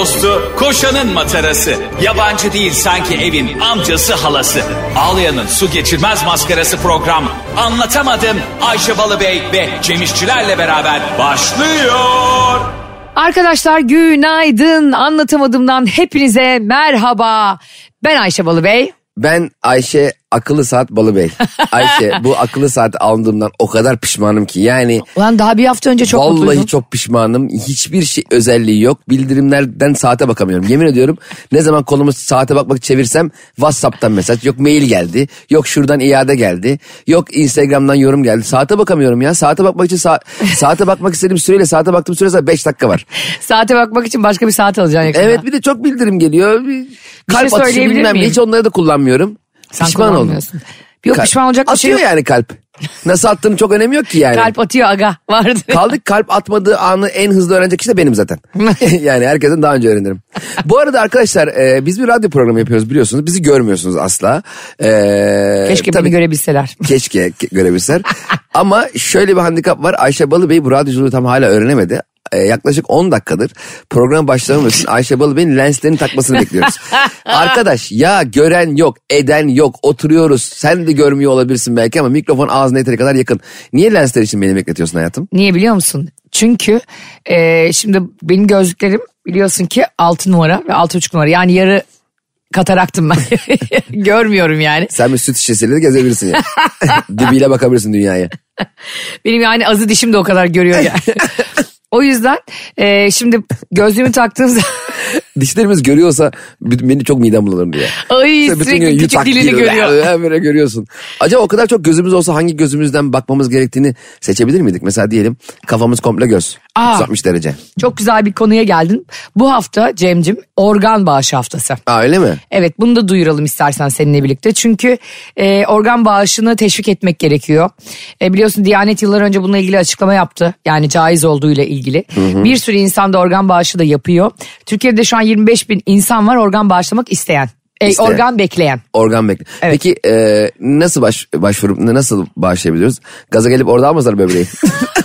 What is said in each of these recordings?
dostu, koşanın matarası. Yabancı değil sanki evin amcası halası. Ağlayan'ın su geçirmez maskarası program. Anlatamadım Ayşe Balıbey ve Cemişçilerle beraber başlıyor. Arkadaşlar günaydın. Anlatamadığımdan hepinize merhaba. Ben Ayşe Balıbey. Ben Ayşe akıllı saat Balıbey. Ayşe bu akıllı saat aldığımdan o kadar pişmanım ki yani Ulan daha bir hafta önce çok vallahi mutluydum. çok pişmanım. Hiçbir şey özelliği yok. Bildirimlerden saate bakamıyorum. Yemin ediyorum ne zaman kolumu saate bakmak çevirsem WhatsApp'tan mesaj. Yok mail geldi. Yok şuradan iade geldi. Yok Instagram'dan yorum geldi. Saate bakamıyorum ya. Saate bakmak için sa- saate bakmak istediğim süreyle saate baktığım süre 5 dakika var. Saate bakmak için başka bir saat alacaksın yakında. Evet bir de çok bildirim geliyor. Bir kalp atışı söyleyebilir bilmem ne. miyim? Hiç onları da kullanmıyorum. Sen Pişman kullanmıyorsun. Yok Kalp- pişman olacak bir şey Atıyor yok. yani kalp. Nasıl attığını çok önemi yok ki yani. Kalp atıyor aga vardı. Kaldık kalp atmadığı anı en hızlı öğrenecek kişi de benim zaten. yani herkesten daha önce öğrenirim. Bu arada arkadaşlar e, biz bir radyo programı yapıyoruz biliyorsunuz. Bizi görmüyorsunuz asla. E, Keşke tabii- beni görebilseler. Keşke ke- görebilseler. Ama şöyle bir handikap var. Ayşe Balıbey bu radyoculuğu tam hala öğrenemedi. Ee, yaklaşık 10 dakikadır program başlamaması için Ayşe Balıbey'in lenslerini takmasını bekliyoruz. Arkadaş ya gören yok, eden yok, oturuyoruz. Sen de görmüyor olabilirsin belki ama mikrofon ağzına yeteri kadar yakın. Niye lensler için beni bekletiyorsun hayatım? Niye biliyor musun? Çünkü e, şimdi benim gözlüklerim biliyorsun ki 6 numara ve 6,5 numara. Yani yarı kataraktım ben. Görmüyorum yani. Sen bir süt şişesiyle de gezebilirsin ya. Dibiyle bakabilirsin dünyaya. Benim yani azı dişim de o kadar görüyor yani. O yüzden e, şimdi gözlüğümü taktığım zaman Dişlerimiz görüyorsa beni çok midem bulanır diye. ay gün sürekli küçük dilini gibi görüyor. böyle- görüyorsun. Acaba o kadar çok gözümüz olsa hangi gözümüzden bakmamız gerektiğini seçebilir miydik? Mesela diyelim kafamız komple göz. Aa. 360 derece. Çok güzel bir konuya geldin. Bu hafta Cem'cim organ bağışı haftası. Aa öyle mi? Evet bunu da duyuralım istersen seninle birlikte. Çünkü e, organ bağışını teşvik etmek gerekiyor. E, biliyorsun Diyanet yıllar önce bununla ilgili açıklama yaptı. Yani caiz olduğuyla ilgili. Bir sürü insan da organ bağışı da yapıyor. Türkiye'de şu an 25 bin insan var organ bağışlamak isteyen. E, İsteyen. organ bekleyen. Organ bekle. Evet. Peki e, nasıl baş, başvurup nasıl bağışlayabiliyoruz? Gaza gelip orada almasalar böbreği.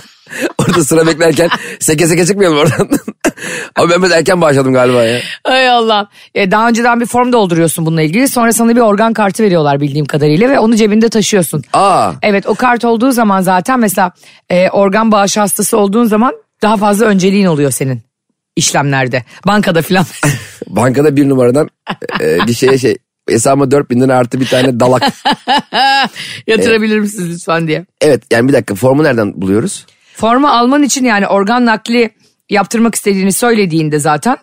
orada sıra beklerken seke seke çıkmayalım oradan. Ama ben biraz erken bağışladım galiba ya. Ay Allah. E, daha önceden bir form dolduruyorsun bununla ilgili. Sonra sana bir organ kartı veriyorlar bildiğim kadarıyla ve onu cebinde taşıyorsun. Aa. Evet o kart olduğu zaman zaten mesela e, organ bağışı hastası olduğun zaman daha fazla önceliğin oluyor senin işlemlerde. Bankada filan. Bankada bir numaradan e, gişeye şey hesabıma 4 bin lira artı bir tane dalak. Yatırabilir misiniz lütfen diye. Evet yani bir dakika formu nereden buluyoruz? Formu alman için yani organ nakli yaptırmak istediğini söylediğinde zaten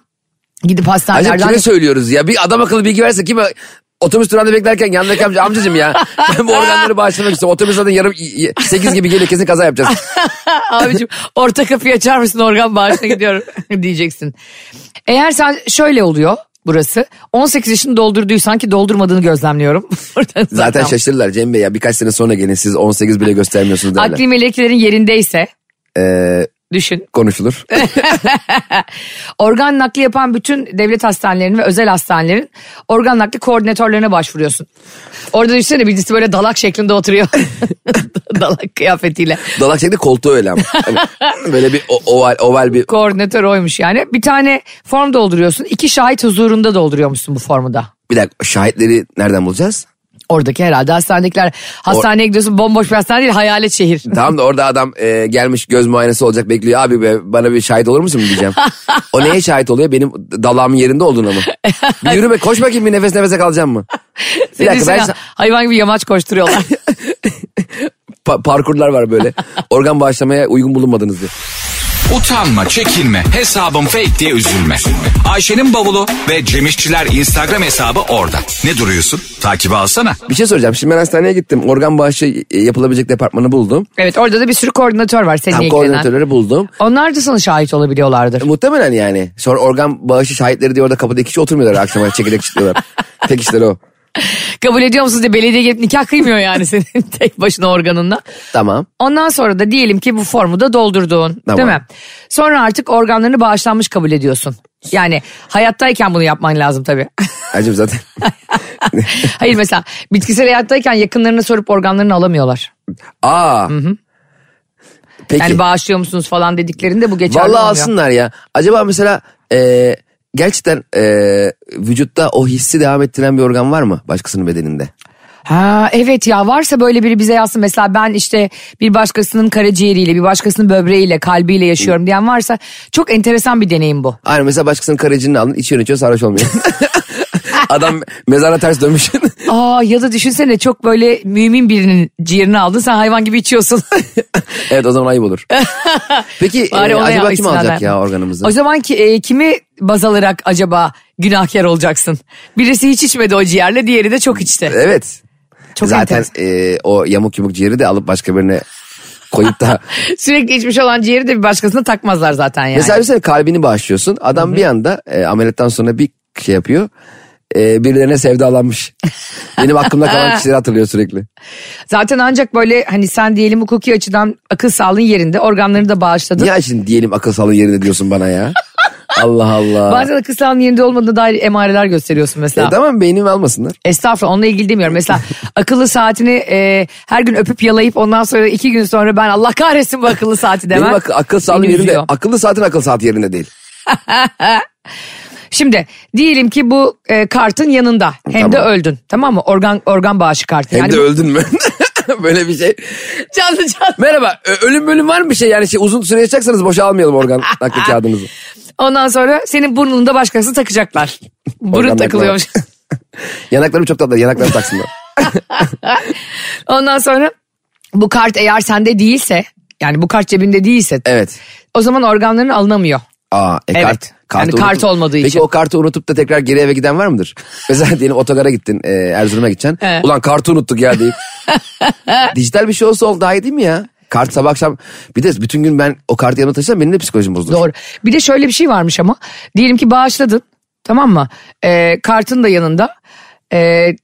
gidip Acaba hastanelerden... kime söylüyoruz ya? Bir adam akıllı bilgi verse kime? Otobüs durağında beklerken yanındaki amca, amcacım ya ben bu organları bağışlamak istiyorum. Otobüs zaten yarım 8 gibi geliyor kesin kaza yapacağız. Abicim orta kapıyı açar mısın organ bağışına gidiyorum diyeceksin. Eğer sen şöyle oluyor burası 18 yaşını doldurduysan ki doldurmadığını gözlemliyorum. Buradan Zaten şaşırırlar Cem Bey ya birkaç sene sonra gelin siz 18 bile göstermiyorsunuz derler. Akli meleklerin yerindeyse Ee, düşün. konuşulur. Organ nakli yapan bütün devlet hastanelerinin ve özel hastanelerin organ nakli koordinatörlerine başvuruyorsun. Orada düşünsene birisi böyle dalak şeklinde oturuyor. dalak kıyafetiyle. Dalak şekli koltuğu öyle ama. Hani böyle bir oval, oval bir... Koordinatör oymuş yani. Bir tane form dolduruyorsun. İki şahit huzurunda dolduruyormuşsun bu formu da. Bir dakika şahitleri nereden bulacağız? Oradaki herhalde hastanedekiler hastaneye gidiyorsun bomboş bir hastane değil hayalet şehir. Tamam da orada adam e, gelmiş göz muayenesi olacak bekliyor. Abi be, bana bir şahit olur musun diyeceğim. O neye şahit oluyor? Benim dalağımın yerinde olduğuna mı? Bir yürü be koş bakayım bir nefes nefese kalacağım mı? Bir Senin dakika ben hayvan gibi yamaç koşturuyorlar. pa- parkurlar var böyle. Organ bağışlamaya uygun bulunmadınız diye. Utanma, çekinme, hesabım fake diye üzülme. Ayşe'nin bavulu ve Cemişçiler Instagram hesabı orada. Ne duruyorsun? Takibi alsana. Bir şey soracağım. Şimdi ben hastaneye gittim. Organ bağışı e, yapılabilecek departmanı buldum. evet orada da bir sürü koordinatör var seninle Tam ilgilenen. koordinatörleri buldum. Onlar da sana şahit olabiliyorlardır. Muhtemelen yani. Sonra organ bağışı şahitleri diye orada kapıda iki kişi oturmuyorlar akşama çekirdek çitliyorlar. Tek işleri o. Kabul ediyor musunuz diye belediye gelip nikah kıymıyor yani senin tek başına organınla. Tamam. Ondan sonra da diyelim ki bu formu da doldurdun Tamam. değil mi? Sonra artık organlarını bağışlanmış kabul ediyorsun. Yani hayattayken bunu yapman lazım tabii. Acım zaten. Hayır mesela bitkisel hayattayken yakınlarına sorup organlarını alamıyorlar. Aa. Peki. Yani bağışlıyor musunuz falan dediklerinde bu geçerli Vallahi olmuyor. alsınlar ya. Acaba mesela e, gerçekten e, vücutta o hissi devam ettiren bir organ var mı başkasının bedeninde? Ha evet ya varsa böyle biri bize yazsın mesela ben işte bir başkasının karaciğeriyle bir başkasının böbreğiyle kalbiyle yaşıyorum diyen varsa çok enteresan bir deneyim bu. Aynen mesela başkasının karaciğerini alın içiyor içiyor sarhoş olmuyor. Adam mezara ters dönmüş. Aa ya da düşünsene çok böyle mümin birinin ciğerini aldın sen hayvan gibi içiyorsun. evet o zaman ayıp olur. Peki Bari e, acaba kim alacak ya organımızı? o zaman ki, e, kimi baz alarak acaba günahkar olacaksın? Birisi hiç içmedi o ciğerle diğeri de çok içti. Evet. Çok Zaten e, o yamuk yumuk ciğeri de alıp başka birine koyup da Sürekli içmiş olan ciğeri de bir başkasına takmazlar zaten yani. Mesela sen kalbini bağışlıyorsun. Adam bir anda e, ameliyattan sonra bir şey yapıyor. E, birilerine sevdalanmış. Benim aklımda kalan kişileri hatırlıyor sürekli. Zaten ancak böyle hani sen diyelim hukuki açıdan akıl sağlığın yerinde organlarını da bağışladın. Niye şimdi diyelim akıl sağlığı yerinde diyorsun bana ya? Allah Allah. Bazen akıl yerinde olmadığına dair emareler gösteriyorsun mesela. E, tamam beynimi almasınlar. Estağfurullah onunla ilgili demiyorum. Mesela akıllı saatini e, her gün öpüp yalayıp ondan sonra iki gün sonra ben Allah kahretsin bu akıllı saati demem. Benim ak- akıl beni yerinde. üzüyor. Akıllı saatin akıl saati yerinde değil. Şimdi diyelim ki bu e, kartın yanında hem de Tamam. öldün tamam mı? Organ organ bağışı kartı. Hem Yani de bu- öldün mü? Böyle bir şey. Canlı canlı. Merhaba ölüm bölüm var mı bir şey? Yani şey, uzun süre yaşayacaksanız boşa almayalım organ nakli kağıdınızı. Ondan sonra senin burnunu da başkası takacaklar. Burun takılıyormuş. Yanaklarım çok tatlı yanaklarımı taksınlar. Ondan sonra bu kart eğer sende değilse yani bu kart cebinde değilse Evet. o zaman organların alınamıyor. Aa, e, Evet. kart, Yani kartı kart olmadığı Peki için. o kartı unutup da tekrar geri eve giden var mıdır? Mesela diyelim otogara gittin e, Erzurum'a gideceksin. Evet. Ulan kartı unuttuk ya deyip. Dijital bir şey olsa oldu daha iyi değil mi ya? Kart sabah akşam bir de bütün gün ben o kartı yanıma taşısam benim de psikolojim bozulur. Doğru. Bir de şöyle bir şey varmış ama. Diyelim ki bağışladın. Tamam mı? Ee, kartın da yanında. Ee,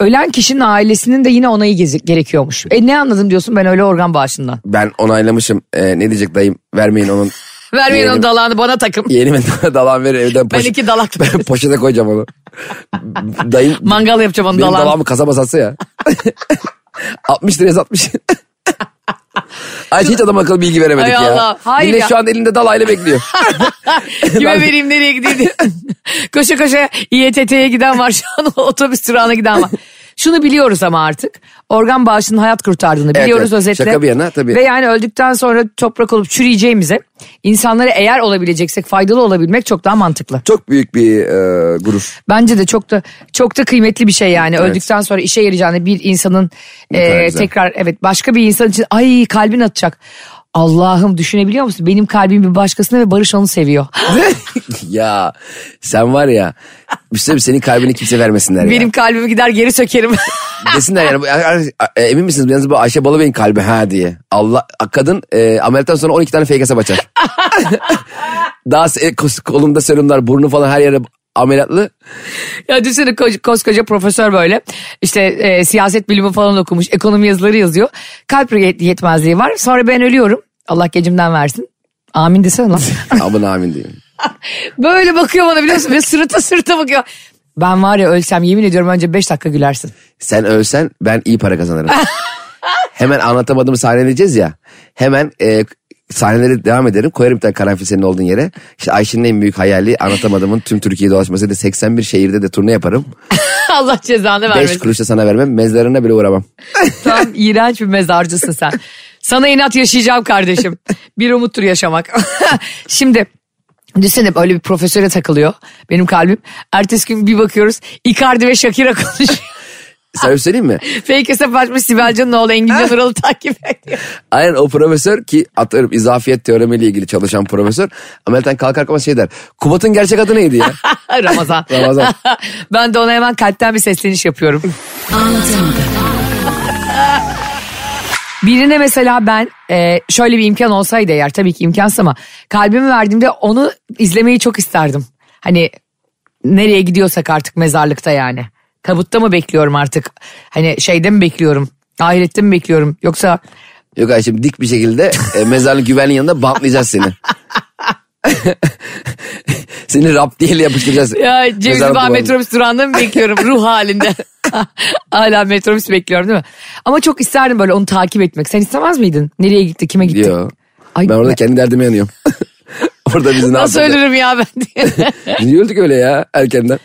ölen kişinin ailesinin de yine onayı gerekiyormuş. E ne anladın diyorsun ben öyle organ bağışından. Ben onaylamışım. E, ne diyecek dayım? Vermeyin onun. Vermeyin Yeğenim. onun dalağını bana takın. Yeğenime dalan verir evden Ben poş- iki dalak ben poşete koyacağım onu. Dayım Mangal yapacağım onun benim dalağını. dalağımı kasaba satsa ya. 60 liraya satmış. Ayşe hiç adam akıllı bilgi veremedik Ay ya. Allah, hayır Millet ya. şu an elinde dalayla bekliyor. Kime vereyim nereye gideyim diye. koşa koşa İETT'ye giden var şu an otobüs durağına giden var. Şunu biliyoruz ama artık organ bağışının hayat kurtardığını Evet, biliyoruz evet. özetle. Şaka bir yana, tabii. Ve yani öldükten sonra toprak olup çürüyeceğimize insanlara eğer olabileceksek faydalı olabilmek çok daha mantıklı. Çok büyük bir e, gurur. Bence de çok da çok da kıymetli bir şey yani öldükten sonra işe yarayacağını bir insanın e, tekrar evet başka bir insan için ay kalbin atacak. Allah'ım düşünebiliyor musun? Benim kalbim bir başkasına ve Barış onu seviyor. ya sen var ya bir şey senin kalbini kimse vermesinler Benim kalbimi gider geri sökerim. Desinler yani e, emin misiniz yalnız bu Ayşe Balıbey'in kalbi ha diye. Allah kadın e, ameliyattan sonra 12 tane fake hesap açar. Daha kos- kolunda serumlar burnu falan her yere ameliyatlı. ya düşünsene ko- koskoca profesör böyle işte e, siyaset bilimi falan okumuş ekonomi yazıları yazıyor. Kalp yet- yetmezliği var sonra ben ölüyorum. Allah gecimden versin. Amin desene lan. Aman amin diyeyim. böyle bakıyor bana biliyor musun? Ve sırıta sırıta bakıyor. Ben var ya ölsem yemin ediyorum önce 5 dakika gülersin. Sen ölsen ben iyi para kazanırım. hemen anlatamadığımı sahneleyeceğiz ya. Hemen e, sahneleri devam ederim. Koyarım bir tane karanfil senin olduğun yere. İşte Ayşe'nin en büyük hayali anlatamadığımın tüm Türkiye'yi dolaşmasıydı. 81 şehirde de turne yaparım. Allah cezanı 5 vermesin. kuruş da sana vermem. Mezarına bile uğramam. Tam iğrenç bir mezarcısın sen. Sana inat yaşayacağım kardeşim. Bir umuttur yaşamak. Şimdi düşünsene böyle bir profesöre takılıyor benim kalbim. Ertesi gün bir bakıyoruz Icardi ve Shakira konuşuyor. Bir şey söyleyeyim mi? Fake hesap açmış Sibel Can'ın oğlu Engin Can Ural'ı takip ediyor. Aynen o profesör ki atıyorum izafiyet teoremiyle ilgili çalışan profesör. Ameliyattan kalkar kalkmaz şey der. Kubat'ın gerçek adı neydi ya? Ramazan. Ramazan. ben de ona hemen kalpten bir sesleniş yapıyorum. Birine mesela ben e, şöyle bir imkan olsaydı eğer tabii ki imkansız ama kalbimi verdiğimde onu izlemeyi çok isterdim. Hani nereye gidiyorsak artık mezarlıkta yani. Tabutta mı bekliyorum artık? Hani şeyde mi bekliyorum? Ahirette mi bekliyorum? Yoksa Yok Ayşem dik bir şekilde e, mezarlık güvenliğin yanında bantlayacağız seni. seni rap diye yapıştıracağız. ya Mezarlık Bağ metrobüs durağında mı bekliyorum ruh halinde? Hala metrobüs bekliyorum değil mi? Ama çok isterdim böyle onu takip etmek. Sen istemez miydin? Nereye gitti, kime gitti? Diyor. Ay, ben orada me- kendi derdime yanıyorum. Orada bizi ne Nasıl yapacak? ölürüm ya ben diye. Niye öldük öyle ya erkenden?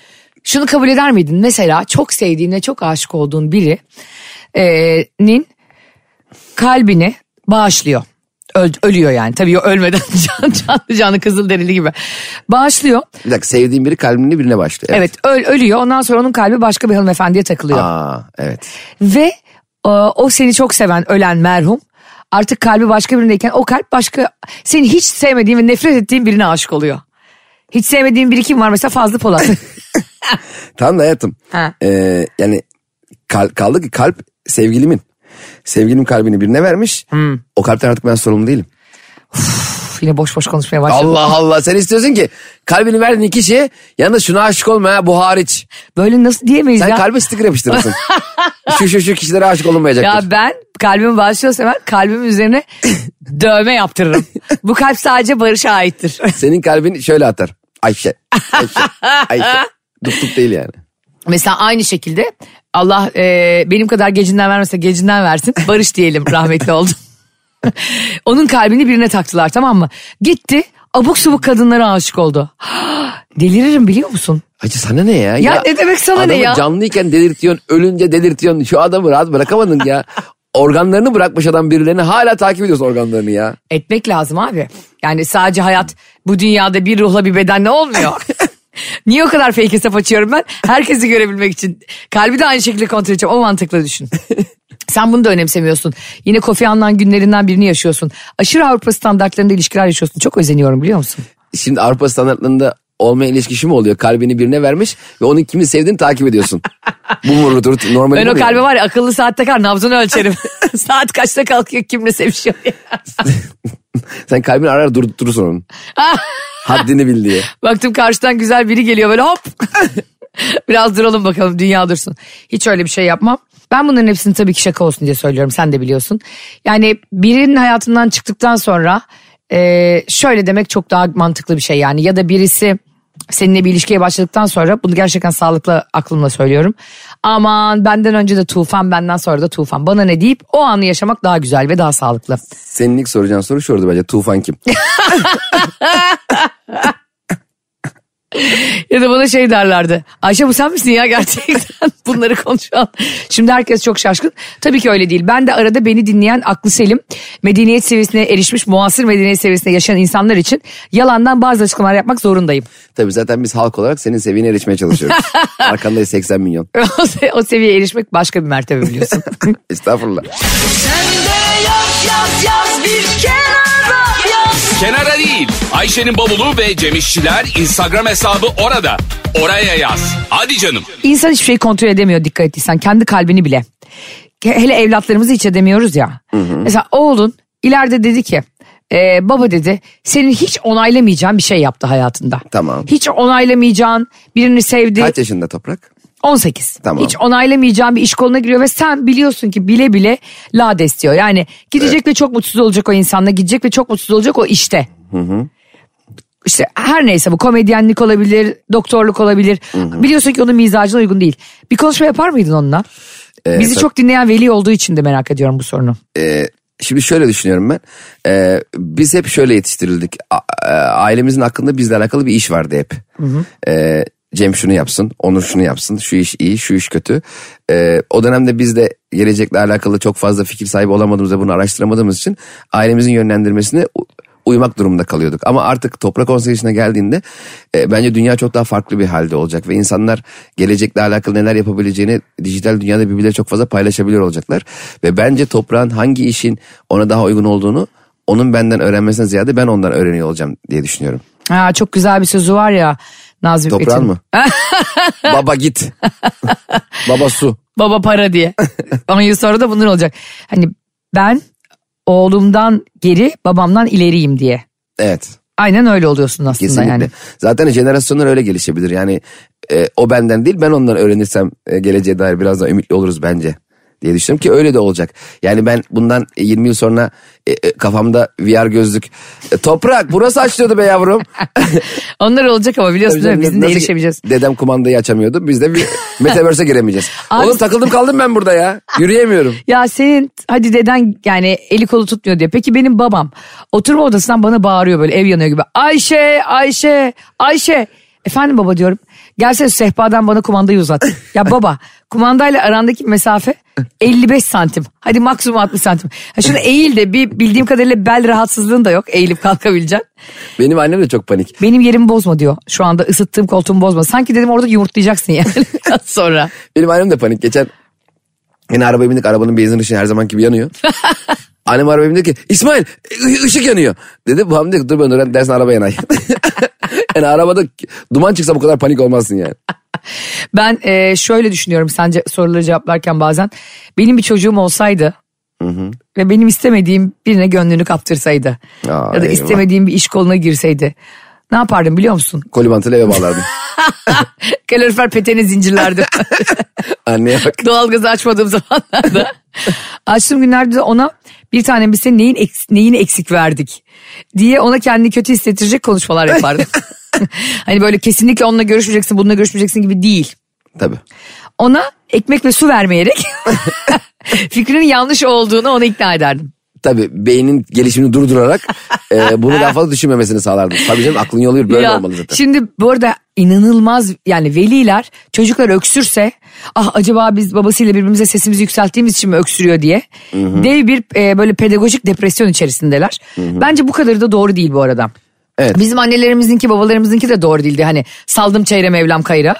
Şunu kabul eder miydin? Mesela çok sevdiğin ve çok aşık olduğun birinin kalbini bağışlıyor. Öl- ölüyor yani. Tabii ölmeden can, canlı canlı kızıl derili gibi. Bağışlıyor. Bir dakika sevdiğim biri kalbini birine başlıyor. Evet öl, ölüyor. Ondan sonra onun kalbi başka bir hanımefendiye takılıyor. Aa evet. Ve e, o seni çok seven ölen merhum artık kalbi başka birindeyken o kalp başka seni hiç sevmediğin ve nefret ettiğin birine aşık oluyor. Hiç sevmediğin biri kim var mesela Fazlı Polat. Tamam da hayatım. Ha. Ee, yani kal- kaldı ki kalp sevgilimin. Sevgilim kalbini birine vermiş. Hmm. O kalpten artık ben sorumlu değilim. Yine boş boş konuşmaya başladı. Allah Allah sen istiyorsun ki kalbini verdiğin kişiye yalnız şuna aşık olma ya bu hariç. Böyle nasıl diyemeyiz Sen ya? kalbe sticker yapıştırırsın. şu şu şu kişilere aşık olunmayacaktır. Ya ben kalbimi bağışlıyorsam ben kalbimin üzerine dövme yaptırırım. Bu kalp sadece Barış'a aittir. Senin kalbin şöyle atar. Ayşe. Ayşe. Ayşe. Dup değil yani. Mesela aynı şekilde Allah e, benim kadar gecinden vermese gecinden versin. Barış diyelim rahmetli oldu. Onun kalbini birine taktılar tamam mı? Gitti abuk subuk kadınlara aşık oldu. Deliririm biliyor musun? Hacı sana ne ya? Ya ne demek sana ne ya? canlıyken delirtiyorsun, ölünce delirtiyorsun. Şu adamı rahat bırakamadın ya. Organlarını bırakmış adam birilerini hala takip ediyorsun organlarını ya. Etmek lazım abi. Yani sadece hayat bu dünyada bir ruhla bir bedenle olmuyor. Niye o kadar fake hesap açıyorum ben? Herkesi görebilmek için. Kalbi de aynı şekilde kontrol edeceğim. O mantıkla düşün. Sen bunu da önemsemiyorsun. Yine Kofi Annan günlerinden birini yaşıyorsun. Aşırı Avrupa standartlarında ilişkiler yaşıyorsun. Çok özeniyorum biliyor musun? Şimdi Avrupa standartlarında olmayan ilişkisi mi oluyor? Kalbini birine vermiş ve onun kimi sevdiğini takip ediyorsun. Bu mu normal Ben o yani? kalbe var ya akıllı saat takar nabzını ölçerim. Saat kaçta kalkıyor kimle sevişiyor diye. Sen kalbini arar dur, durursun onun. Haddini bil diye. Baktım karşıdan güzel biri geliyor böyle hop. Biraz duralım bakalım dünya dursun. Hiç öyle bir şey yapmam. Ben bunların hepsini tabii ki şaka olsun diye söylüyorum sen de biliyorsun. Yani birinin hayatından çıktıktan sonra e, şöyle demek çok daha mantıklı bir şey yani. Ya da birisi seninle bir ilişkiye başladıktan sonra bunu gerçekten sağlıklı aklımla söylüyorum. Aman benden önce de tufan benden sonra da tufan bana ne deyip o anı yaşamak daha güzel ve daha sağlıklı. Senin ilk soracağın soru şu oldu bence. Tufan kim? Ya da bana şey derlerdi. Ayşe bu sen misin ya gerçekten bunları konuşan. Şimdi herkes çok şaşkın. Tabii ki öyle değil. Ben de arada beni dinleyen aklı selim, medeniyet seviyesine erişmiş, muasır medeniyet seviyesine yaşayan insanlar için yalandan bazı açıklamalar yapmak zorundayım. Tabii zaten biz halk olarak senin seviyene erişmeye çalışıyoruz. Arkandayız 80 milyon. o, se- o seviyeye erişmek başka bir mertebe biliyorsun. Estağfurullah. Kenara değil. Ayşe'nin bavulu ve Cemişçiler Instagram hesabı orada. Oraya yaz. Hadi canım. İnsan hiçbir şeyi kontrol edemiyor dikkat ettiysen. Kendi kalbini bile. Hele evlatlarımızı hiç edemiyoruz ya. Mesela oğlun ileride dedi ki e, baba dedi senin hiç onaylamayacağın bir şey yaptı hayatında. Tamam. Hiç onaylamayacağın birini sevdi. Kaç yaşında Toprak? 18. Tamam. Hiç onaylamayacağın bir iş koluna giriyor ve sen biliyorsun ki bile bile lades diyor. Yani gidecek ve çok mutsuz olacak o insanla gidecek ve çok mutsuz olacak o işte. İşte her neyse bu komedyenlik olabilir, doktorluk olabilir. Biliyorsun ki onun mizacına uygun değil. Bir konuşma yapar mıydın onunla? Bizi tabii. çok dinleyen veli olduğu için de merak ediyorum bu sorunu. Ee, şimdi şöyle düşünüyorum ben. Ee, biz hep şöyle yetiştirildik. A- a- ailemizin hakkında bizle alakalı bir iş vardı hep. Ee, Cem şunu yapsın, Onur şunu yapsın, şu iş iyi, şu iş kötü. Ee, o dönemde biz de gelecekle alakalı çok fazla fikir sahibi olamadığımız ve bunu araştıramadığımız için ailemizin yönlendirmesine uymak durumunda kalıyorduk. Ama artık toprak 18 yaşına geldiğinde e, bence dünya çok daha farklı bir halde olacak ve insanlar gelecekle alakalı neler yapabileceğini dijital dünyada birbirleriyle çok fazla paylaşabiliyor olacaklar. Ve bence toprağın hangi işin ona daha uygun olduğunu onun benden öğrenmesine ziyade ben ondan öğreniyor olacağım diye düşünüyorum. Ha, çok güzel bir sözü var ya Nazım Toprağın Hikmet'in. mı? Baba git. Baba su. Baba para diye. 10 yıl sonra da bunlar olacak. Hani ben oğlumdan geri babamdan ileriyim diye. Evet. Aynen öyle oluyorsun aslında Kesinlikle. yani. Zaten jenerasyonlar öyle gelişebilir. Yani e, o benden değil ben ondan öğrenirsem e, geleceğe dair biraz daha ümitli oluruz bence diye düşünüyorum ki öyle de olacak. Yani ben bundan 20 yıl sonra e, e, kafamda VR gözlük e, toprak burası açılıyordu be yavrum. Onlar olacak ama biliyorsun değil mi? Bizim de erişemeyeceğiz. Dedem kumandayı açamıyordu. Biz de bir metaverse'e giremeyeceğiz. Abi- Oğlum takıldım kaldım ben burada ya. Yürüyemiyorum. Ya senin hadi deden yani eli kolu tutmuyor diye. Peki benim babam oturma odasından bana bağırıyor böyle ev yanıyor gibi. Ayşe, Ayşe, Ayşe. Efendim baba diyorum. Gelsene sehpadan bana kumandayı uzat. Ya baba kumandayla arandaki mesafe 55 santim. Hadi maksimum 60 santim. Ha şunu eğil de bir bildiğim kadarıyla bel rahatsızlığın da yok. Eğilip kalkabileceksin. Benim annem de çok panik. Benim yerimi bozma diyor. Şu anda ısıttığım koltuğumu bozma. Sanki dedim orada yumurtlayacaksın yani sonra. Benim annem de panik. Geçen yine arabaya bindik arabanın benzin ışığı her zaman gibi yanıyor. Annem arabaya bindi ki İsmail ışık yanıyor. Dedi babam dedi dur ben öğren dersin araba yanay. yani arabada duman çıksa bu kadar panik olmazsın yani. Ben e, şöyle düşünüyorum sence soruları cevaplarken bazen. Benim bir çocuğum olsaydı ve benim istemediğim birine gönlünü kaptırsaydı. Aa, ya da eyvah. istemediğim bir iş koluna girseydi. Ne yapardım biliyor musun? Kolibantıyla eve bağlardım. Kalorifer peteni zincirlerdim. Anneye bak. Doğalgazı açmadığım zamanlarda. Açtığım günlerde de ona bir tane biz senin neyin eks, neyini eksik verdik diye ona kendini kötü hissettirecek konuşmalar yapardım. hani böyle kesinlikle onunla görüşmeyeceksin bununla görüşmeyeceksin gibi değil. Tabii. ona ekmek ve su vermeyerek fikrinin yanlış olduğunu ona ikna ederdim. Tabii beynin gelişimini durdurarak e, bunu daha fazla düşünmemesini sağlardım. Tabii canım aklın yolu böyle Ya, olmalı zaten. Şimdi bu arada inanılmaz yani veliler çocuklar öksürse ah acaba biz babasıyla birbirimize sesimizi yükselttiğimiz için mi öksürüyor diye dev bir e, böyle pedagojik depresyon içerisindeler. Bence bu kadarı da doğru değil bu arada. Evet. Bizim annelerimizinki babalarımızınki de doğru değildi. Hani saldım çeyre mevlam kayıra.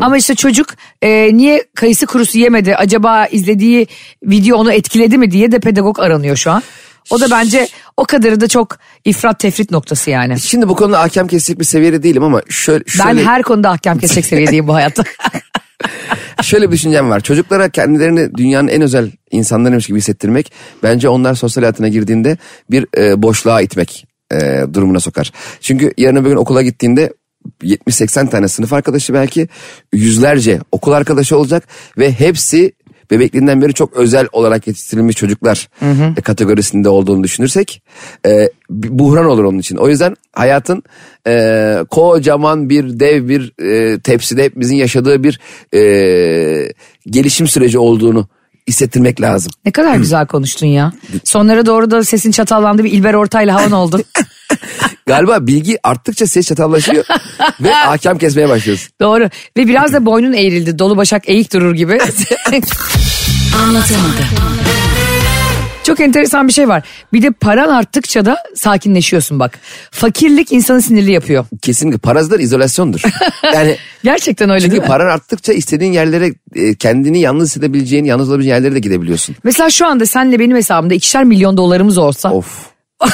Ama işte çocuk e, niye kayısı kurusu yemedi acaba izlediği video onu etkiledi mi diye de pedagog aranıyor şu an. O da bence o kadarı da çok ifrat tefrit noktası yani. Şimdi bu konuda hakem kesecek bir seviyede değilim ama şöyle, Ben şöyle, her konuda ahkam kesecek seviyedeyim bu hayatta. şöyle bir düşüncem var. Çocuklara kendilerini dünyanın en özel insanlarıymış gibi hissettirmek bence onlar sosyal hayatına girdiğinde bir e, boşluğa itmek e, durumuna sokar. Çünkü yarın öbür gün okula gittiğinde 70-80 tane sınıf arkadaşı belki yüzlerce okul arkadaşı olacak ve hepsi bebekliğinden beri çok özel olarak yetiştirilmiş çocuklar e, kategorisinde olduğunu düşünürsek e, buhran olur onun için. O yüzden hayatın e, kocaman bir dev bir e, tepside hepimizin yaşadığı bir e, gelişim süreci olduğunu hissettirmek lazım. ne kadar güzel konuştun ya. Sonlara doğru da sesin çatallandı bir İlber Ortaylı havan oldu. Galiba bilgi arttıkça ses çatallaşıyor ve hakem kesmeye başlıyoruz. Doğru ve biraz da boynun eğrildi dolu başak eğik durur gibi. Anlatamadım. Çok enteresan bir şey var. Bir de paran arttıkça da sakinleşiyorsun bak. Fakirlik insanı sinirli yapıyor. Kesinlikle parazlar izolasyondur. Yani Gerçekten öyle çünkü değil mi? paran arttıkça istediğin yerlere e, kendini yalnız hissedebileceğin, yalnız olabileceğin yerlere de gidebiliyorsun. Mesela şu anda senle benim hesabımda ikişer milyon dolarımız olsa. Of.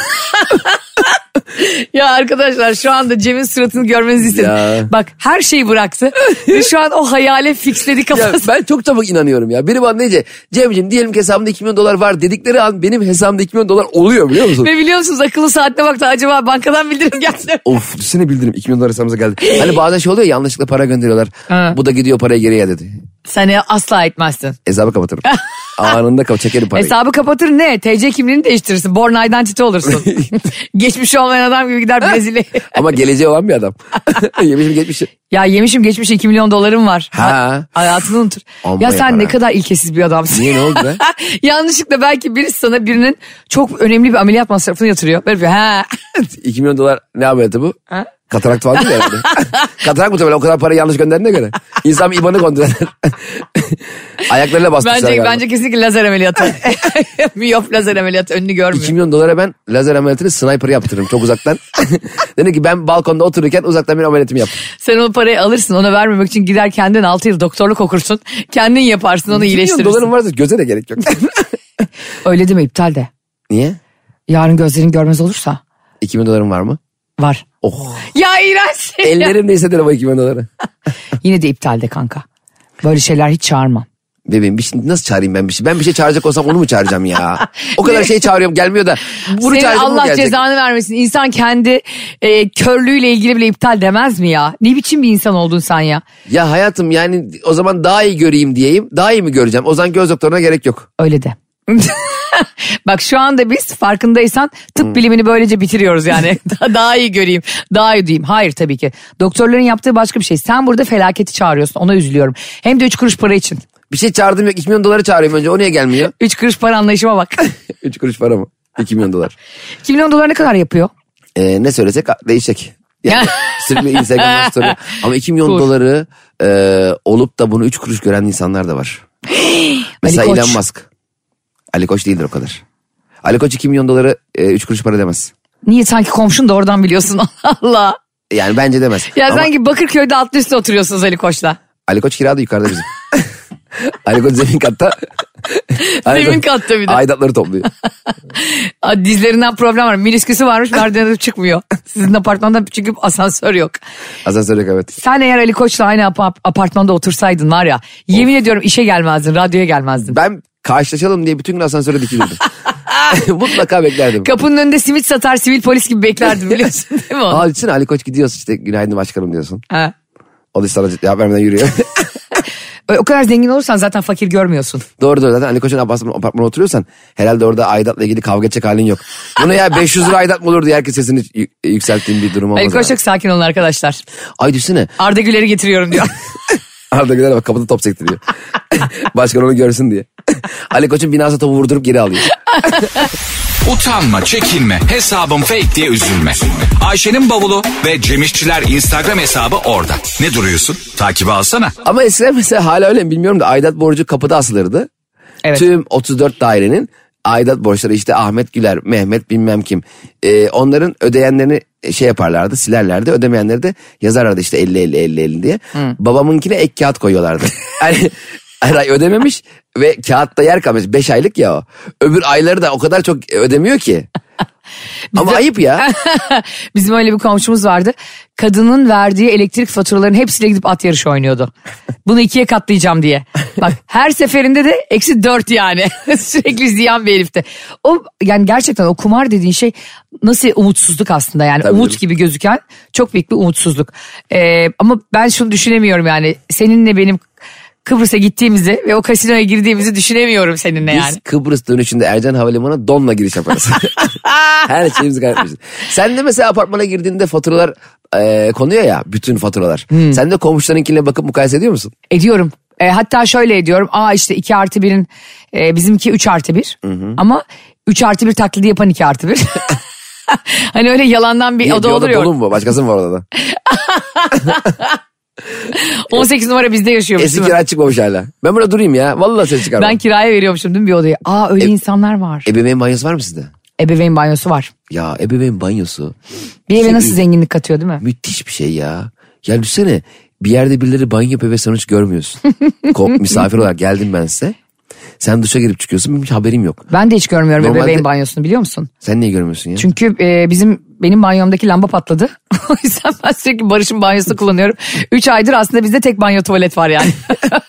Ya arkadaşlar şu anda Cem'in suratını görmenizi istedim. Ya. Bak her şeyi bıraktı ve şu an o hayale fixledi Ya kafası. ben çok çabuk inanıyorum ya. Biri bana deyince Cem'ciğim diyelim ki hesabımda 2 milyon dolar var dedikleri an benim hesabımda 2 milyon dolar oluyor biliyor musun? Ve biliyor musunuz akıllı saatine baktı acaba bankadan bildirim geldi. of düşünsene bildirim 2 milyon dolar hesabımıza geldi. Hani bazen şey oluyor ya, yanlışlıkla para gönderiyorlar. Ha. Bu da gidiyor parayı geriye dedi. Sen asla etmezsin. Hesabı kapatırım. Anında kap çekerim parayı. Hesabı kapatır ne? TC kimliğini değiştirirsin. Born identity olursun. Geçmiş olmayan adam gibi gider Brezilya'ya. Ama geleceği olan bir adam. Yemişim geçmişi. ya yemişim geçmiş 2 milyon dolarım var. Ha. Hayatını unutur. Amma ya sen yapar ne kadar ilkesiz bir adamsın. Niye ne oldu be? Yanlışlıkla belki birisi sana birinin çok önemli bir ameliyat masrafını yatırıyor. Böyle bir ha. 2 milyon dolar ne ameliyatı bu? Ha? Katarakt falan değil herhalde? Katarakt muhtemelen o kadar parayı yanlış gönderdiğine göre. İnsan bir IBAN'ı kontrol eder. Ayaklarıyla bastırmışlar Bence, galiba. bence kesinlikle lazer ameliyatı. Miyop lazer ameliyatı önünü görmüyor. 2 milyon dolara ben lazer ameliyatını sniper yaptırırım çok uzaktan. Dedi ki ben balkonda otururken uzaktan bir ameliyatımı yap. Sen o parayı alırsın ona vermemek için gider kendin 6 yıl doktorluk okursun. Kendin yaparsın onu 2 milyon iyileştirirsin. doların varsa göze de gerek yok. Öyle deme iptal de. Niye? Yarın gözlerin görmez olursa 2 milyon doların var mı? Var. Oh. Ya iğrenç. Ellerimle hissederim o 2 milyon doları. Yine de iptal de kanka. Böyle şeyler hiç çağırmam. Bebeğim bir şey nasıl çağırayım ben bir şey? Ben bir şey çağıracak olsam onu mu çağıracağım ya? O kadar şey çağırıyorum gelmiyor da. Bunu Senin çağıracağım Allah gelecek. cezanı vermesin. İnsan kendi e, körlüğüyle ilgili bile iptal demez mi ya? Ne biçim bir insan oldun sen ya? Ya hayatım yani o zaman daha iyi göreyim diyeyim. Daha iyi mi göreceğim? O zaman göz doktoruna gerek yok. Öyle de. Bak şu anda biz farkındaysan tıp Hmm. bilimini böylece bitiriyoruz yani. daha, iyi göreyim, daha iyi diyeyim. Hayır tabii ki. Doktorların yaptığı başka bir şey. Sen burada felaketi çağırıyorsun. Ona üzülüyorum. Hem de üç kuruş para için. Bir şey çağırdım yok 2 milyon doları çağırıyorum önce o niye gelmiyor? Üç kuruş para anlayışıma bak. 3 kuruş para mı? 2 milyon dolar. 2 milyon dolar ne kadar yapıyor? Ee, ne söylesek değişecek. Yani sürekli Instagram'dan story. Ama 2 milyon Dur. doları e, olup da bunu 3 kuruş gören insanlar da var. Mesela. Elon Musk. Ali Koç değildir o kadar. Ali Koç 2 milyon doları 3 kuruş para demez. Niye sanki komşun da oradan biliyorsun Allah Allah. Yani bence demez. Ya Ama sanki Bakırköy'de altlı üstte oturuyorsunuz Ali Koç'la. Ali Koç kirada yukarıda bizim. Ali Koç zemin katta. Zemin katta bir de. Aidatları topluyor. Dizlerinden problem var. Minisküsü varmış merdivene çıkmıyor. Sizin apartmanda çünkü asansör yok. Asansör yok evet. Sen eğer Ali Koç'la aynı ap- apartmanda otursaydın var ya yemin ediyorum işe gelmezdin, radyoya gelmezdin. Ben karşılaşalım diye bütün gün asansöre dikilirdim. Mutlaka beklerdim. Kapının önünde simit satar sivil polis gibi beklerdim biliyorsun değil mi onu? Düşünsene Ali Koç gidiyorsun işte günaydın başkanım diyorsun. Ha. O da sana cevap vermeden yürüyor. O kadar zengin olursan zaten fakir görmüyorsun. doğru doğru zaten Ali Koç'un apartmana oturuyorsan herhalde orada aidatla ilgili kavga edecek halin yok. Bunu ya 500 lira aidat mı olur diye herkes sesini y- yükselttiğin bir durum olmaz. Ali Koç çok sakin olun arkadaşlar. Ay düşünsene Arda Güler'i getiriyorum diyor. Arda Güler bak kapıda top sektiriyor. Başkan onu görsün diye. Ali Koç'un binası topu vurdurup geri alıyor. Utanma, çekinme, hesabım fake diye üzülme. Ayşe'nin bavulu ve Cemişçiler Instagram hesabı orada. Ne duruyorsun? Takibi alsana. Ama eskiden mesela hala öyle mi bilmiyorum da aidat borcu kapıda asılırdı. Evet. Tüm 34 dairenin aidat borçları işte Ahmet Güler, Mehmet bilmem kim. Ee, onların ödeyenlerini şey yaparlardı silerlerdi. Ödemeyenleri de yazarlardı işte 50 50 50 50 diye. Babamınkine ek kağıt koyuyorlardı. hani her ay ödememiş ve kağıtta yer kalmış. 5 aylık ya o. Öbür ayları da o kadar çok ödemiyor ki. Ama ayıp ya. Bizim öyle bir komşumuz vardı. Kadının verdiği elektrik faturalarının hepsiyle gidip at yarışı oynuyordu. Bunu ikiye katlayacağım diye. Bak her seferinde de eksi dört yani. Sürekli ziyan bir herifti. O yani gerçekten o kumar dediğin şey nasıl umutsuzluk aslında yani. Tabii Umut canım. gibi gözüken çok büyük bir umutsuzluk. Ee, ama ben şunu düşünemiyorum yani. Seninle benim Kıbrıs'a gittiğimizi ve o kasinoya girdiğimizi düşünemiyorum seninle Biz yani. Kıbrıs dönüşünde Ercan Havalimanı'na donla giriş yaparız. Her şeyimizi kaybetmişiz. Sen de mesela apartmana girdiğinde faturalar e, konuyor ya bütün faturalar. Hmm. Sen de komşularınkiyle bakıp mukayese ediyor musun? Ediyorum. E, hatta şöyle ediyorum. Aa işte 2 artı 1'in e, bizimki 3 artı 1. Ama 3 artı 1 taklidi yapan 2 artı 1. hani öyle yalandan bir Niye? oda Bir olur ya. dolu mu? Başkası mı var odada? 18 numara bizde yaşıyormuş Eski kira çıkmamış hala. Ben burada durayım ya. Vallahi ses çıkarmam. Ben kiraya veriyormuşum değil mi bir odayı? Aa öyle insanlar var. Ebeveyn banyosu var mı sizde? Ebeveyn banyosu var. Ya ebeveyn banyosu Bir eve Şey- nasıl zenginlik katıyor değil mi? müthiş bir şey ya. Ya düşünsene bir yerde birileri banyo yapıyor ve sen hiç görmüyorsun. Misafir olarak geldim ben size. Sen duşa girip çıkıyorsun benim hiç haberim yok. Ben de hiç görmüyorum Normalde- ebeveyn banyosunu biliyor musun? Sen niye görmüyorsun ya? Çünkü e, bizim benim banyomdaki lamba patladı. o yüzden ben sürekli Barış'ın banyosunu kullanıyorum. 3 aydır aslında bizde tek banyo tuvalet var yani.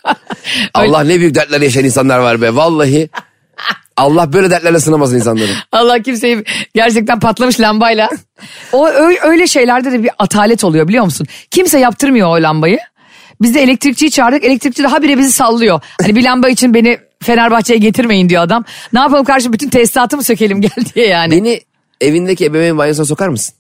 Allah ne büyük dertler yaşayan insanlar var be. Vallahi Allah böyle dertlerle sınamasın insanları. Allah kimseyi gerçekten patlamış lambayla. O öyle şeylerde de bir atalet oluyor biliyor musun? Kimse yaptırmıyor o lambayı. Biz de elektrikçiyi çağırdık. Elektrikçi de habire bizi sallıyor. Hani bir lamba için beni Fenerbahçe'ye getirmeyin diyor adam. Ne yapalım karşı bütün tesisatı mı sökelim gel diye yani. Beni evindeki ebeveyn banyosuna sokar mısın?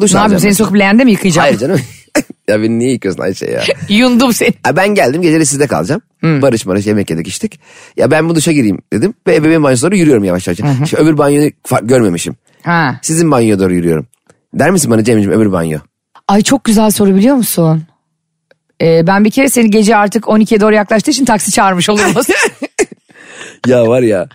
Duş ne yapayım seni sokup leğende mi yıkayacağım? Hayır canım. ya beni niye yıkıyorsun Ayşe ya? Yundum seni. Ha, ben geldim geceli sizde kalacağım. Barış barış yemek yedik içtik. Ya ben bu duşa gireyim dedim. Ve ebeveyn banyosuna doğru yürüyorum yavaş yavaş. Şimdi öbür banyoyu görmemişim. Ha. Sizin banyoya doğru yürüyorum. Der misin bana Cem'ciğim öbür banyo? Ay çok güzel soru biliyor musun? Ee, ben bir kere seni gece artık 12'ye doğru yaklaştığı için taksi çağırmış olurum. Ya var ya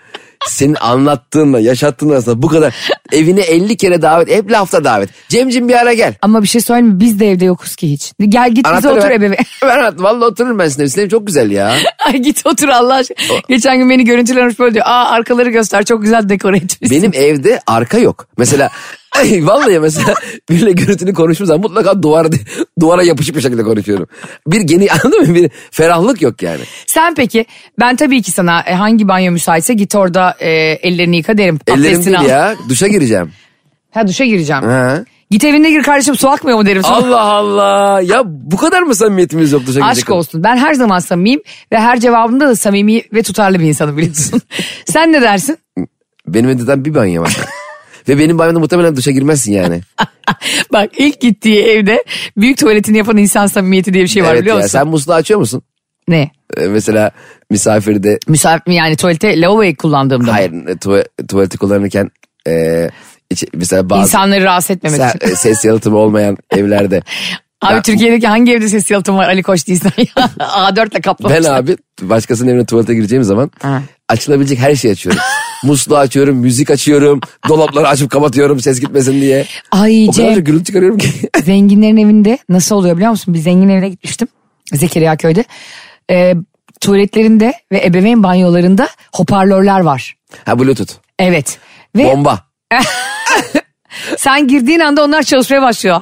senin anlattığınla yaşattığın arasında bu kadar evine 50 kere davet hep lafta davet. Cem'cim bir ara gel. Ama bir şey söyleyeyim mi? Biz de evde yokuz ki hiç. Gel git bize otur ver. ebeveyn. Ben anlat. Vallahi otururum ben sizin Sizin çok güzel ya. Ay git otur Allah aşkına. Geçen gün beni görüntülenmiş böyle diyor. Aa arkaları göster çok güzel dekore etmişsin. Benim evde arka yok. Mesela Vallahi mesela biriyle görüntülü konuştuğum zaman mutlaka duvara, duvara yapışık bir şekilde konuşuyorum. Bir geni anladın mı? Bir ferahlık yok yani. Sen peki ben tabii ki sana e, hangi banyo müsaitse git orada e, ellerini yıka derim. Ellerim değil al. ya. Duşa gireceğim. Ha duşa gireceğim. Ha. Git evine gir kardeşim su akmıyor mu derim. sana. Allah Allah. Ya bu kadar mı samimiyetimiz yok duşa? Aşk olsun. Ben her zaman samimiyim ve her cevabımda da samimi ve tutarlı bir insanım biliyorsun. Sen ne dersin? Benim evde bir banyo var. Ve benim banyomda muhtemelen duşa girmezsin yani. Bak ilk gittiği evde büyük tuvaletini yapan insan samimiyeti diye bir şey var evet biliyor ya. musun? Sen musluğu açıyor musun? Ne? Ee, mesela misafirde Misafir yani tuvalete lavaboyu kullandığımda mı? hayır tuva- tuvaleti kullanırken e, içi- mesela bazı İnsanları rahatsız etmemek se- için. e, ses yalıtımı olmayan evlerde. Abi Ya- Türkiye'deki hangi evde ses yalıtım var Ali Koç değilsen ya. A4 ile kaplamışlar. Ben abi başkasının evine tuvalete gireceğim zaman Ha. açılabilecek her şeyi açıyorum. Musluğu açıyorum, müzik açıyorum, dolapları açıp kapatıyorum ses gitmesin diye. Ay O kadar Cem çok gürültü çıkarıyorum ki. zenginlerin evinde nasıl oluyor biliyor musun? Bir zengin evine gitmiştim Zekeriya köyde. Ee, tuvaletlerinde ve ebeveyn banyolarında hoparlörler var. ha bluetooth. Evet. Ve Bomba. sen girdiğin anda onlar çalışmaya başlıyor.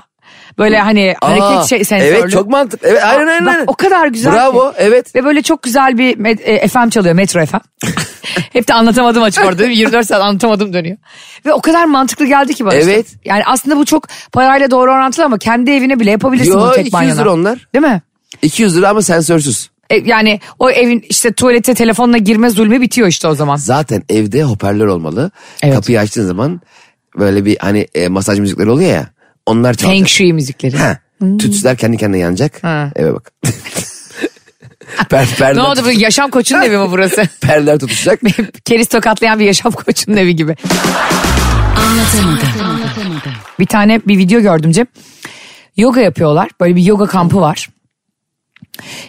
Böyle hani Aa, hareket şey, sensörlü. Evet çok mantıklı. Evet aynen aynen. Bak, aynen. o kadar güzel Bravo ki. evet. Ve böyle çok güzel bir met- e, FM çalıyor Metro FM. Hep de anlatamadım açık orada değil mi? 24 saat anlatamadım dönüyor. Ve o kadar mantıklı geldi ki bana. işte. Evet. Yani aslında bu çok parayla doğru orantılı ama kendi evine bile yapabilirsin Yo, bunu tek 200 banyona. lira onlar. Değil mi? 200 lira ama sensörsüz. E, yani o evin işte tuvalete telefonla girme zulmü bitiyor işte o zaman. Zaten evde hoparlör olmalı. Evet. Kapıyı açtığın zaman böyle bir hani e, masaj müzikleri oluyor ya. Onlar çalacak. Feng Shui müzikleri. Ha. Tütsüler kendi kendine yanacak. Ha. Eve bak. per, perler, Ne oldu bu yaşam koçunun evi mi burası? perler tutuşacak. Keriz tokatlayan bir yaşam koçunun evi gibi. Bir tane bir video gördüm Cem. Yoga yapıyorlar. Böyle bir yoga kampı var.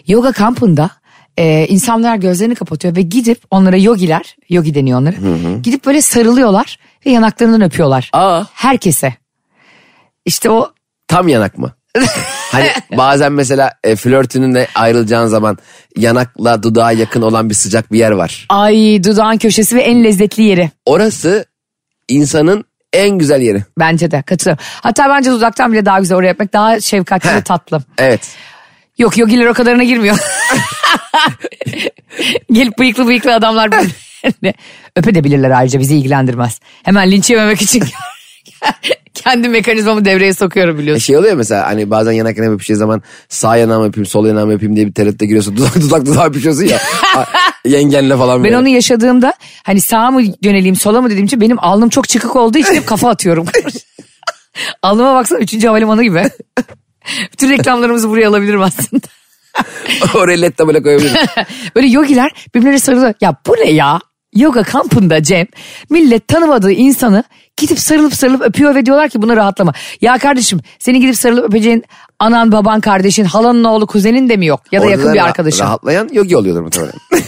Yoga kampında e, insanlar gözlerini kapatıyor ve gidip onlara yogiler, yogi deniyor onlara. Gidip böyle sarılıyorlar ve yanaklarından öpüyorlar. Aa. Herkese. İşte o Tam yanak mı? Hani bazen mesela e, flörtününle ayrılacağın zaman yanakla dudağa yakın olan bir sıcak bir yer var. ay dudağın köşesi ve en lezzetli yeri. Orası insanın en güzel yeri. Bence de katılıyorum. Hatta bence dudaktan bile daha güzel oraya yapmak daha şefkatli ve tatlı. Evet. Yok yogiler o kadarına girmiyor. Gelip bıyıklı bıyıklı adamlar böyle. Öpebilirler ayrıca bizi ilgilendirmez. Hemen linç yememek için kendi mekanizmamı devreye sokuyorum E biliyorsun. şey oluyor mesela hani bazen yanak yanağım öpüşeceği zaman sağ yanağımı öpeyim sol yanağımı öpeyim diye bir tereddüte giriyorsun. Dudak dudak dudağa öpüşüyorsun ya. Yengenle falan Ben böyle. onu yaşadığımda hani sağa mı yöneleyim sola mı dediğim için benim alnım çok çıkık olduğu için hep kafa atıyorum. Alnıma baksana 3. havalimanı gibi. Bütün reklamlarımızı buraya alabilirim aslında. Oraya led tabela koyabilirim. Böyle yogiler birbirlerine sarılıyor. Ya bu ne ya? Yoga kampında Cem millet tanımadığı insanı gidip sarılıp sarılıp öpüyor ve diyorlar ki buna rahatlama. Ya kardeşim seni gidip sarılıp öpeceğin anan baban kardeşin halanın oğlu kuzenin de mi yok? Ya da Orada yakın bir arkadaşın. Rahatlayan yogi oluyordur muhtemelen.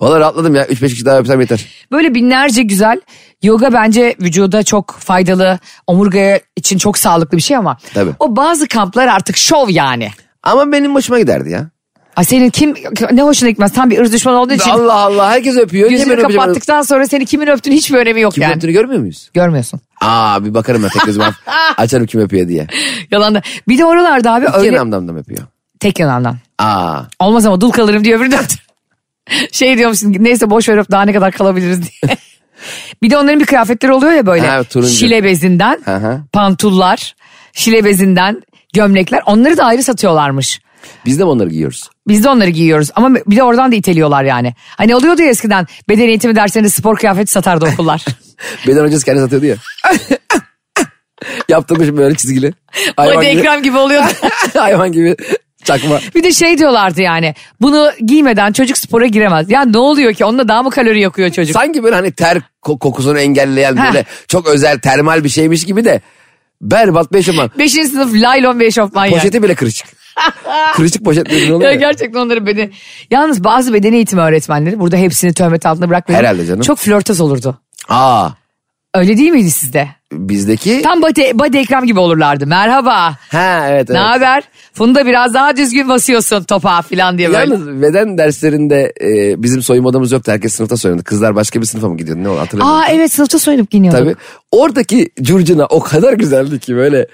Valla rahatladım ya. 3-5 kişi daha öpsem yeter. Böyle binlerce güzel yoga bence vücuda çok faydalı omurgaya için çok sağlıklı bir şey ama Tabii. o bazı kamplar artık şov yani. Ama benim hoşuma giderdi ya. Ay senin kim ne hoşuna gitmez tam bir ırz düşmanı olduğu için Allah Allah herkes öpüyor. Gözünü öpeceğim? kapattıktan sonra seni kimin öptüğün hiçbir önemi yok Kim yani. öptüğünü görmüyor muyuz? Görmüyorsun. Aa bir bakarım ben tek gözümü aç- açarım kim öpüyor diye. Yalan da. Bir de oralarda abi İki öyle yanağımdan da mı öpüyor? tek yanağından. Aa Olmaz ama dul kalırım diyor öbürü. Şey diyormuşsun neyse boş ver öp daha ne kadar kalabiliriz diye. bir de onların bir kıyafetleri oluyor ya böyle. Ha, turuncu. Şile bezinden, hı. pantullar, şile bezinden gömlekler. Onları da ayrı satıyorlarmış. Biz de mi onları giyiyoruz? Biz de onları giyiyoruz ama bir de oradan da iteliyorlar yani. Hani oluyordu ya eskiden beden eğitimi derslerinde spor kıyafeti satardı okullar. Beden hocası kendi satıyordu ya. Yaptırmışım böyle çizgili. Hayvan Hadi gibi, ekran gibi oluyordu. hayvan gibi çakma. Bir de şey diyorlardı yani bunu giymeden çocuk spora giremez. Ya ne oluyor ki onunla daha mı kalori yakıyor çocuk? Sanki böyle hani ter ko- kokusunu engelleyen Heh. böyle çok özel termal bir şeymiş gibi de berbat bir eşofman. Beşinci sınıf laylon bir eşofman yani. Poşeti bile kırışık. kırışık poşet dediğin oluyor Ya gerçekten onları beden... Yalnız bazı beden eğitimi öğretmenleri burada hepsini töhmet altında bırakmayın. Herhalde canım. Çok flörtöz olurdu. Aa Öyle değil miydi sizde? Bizdeki... Tam body, body ekran gibi olurlardı. Merhaba. Ha evet evet. Ne haber? Funda biraz daha düzgün basıyorsun topa falan diye böyle. Yalnız beden derslerinde e, bizim soyunma odamız yoktu. Herkes sınıfta soyundu. Kızlar başka bir sınıfa mı gidiyordu? Ne oldu hatırlamıyorum. Aa evet sınıfta soyunup giyiniyorduk. Tabii. Oradaki curcuna o kadar güzeldi ki böyle.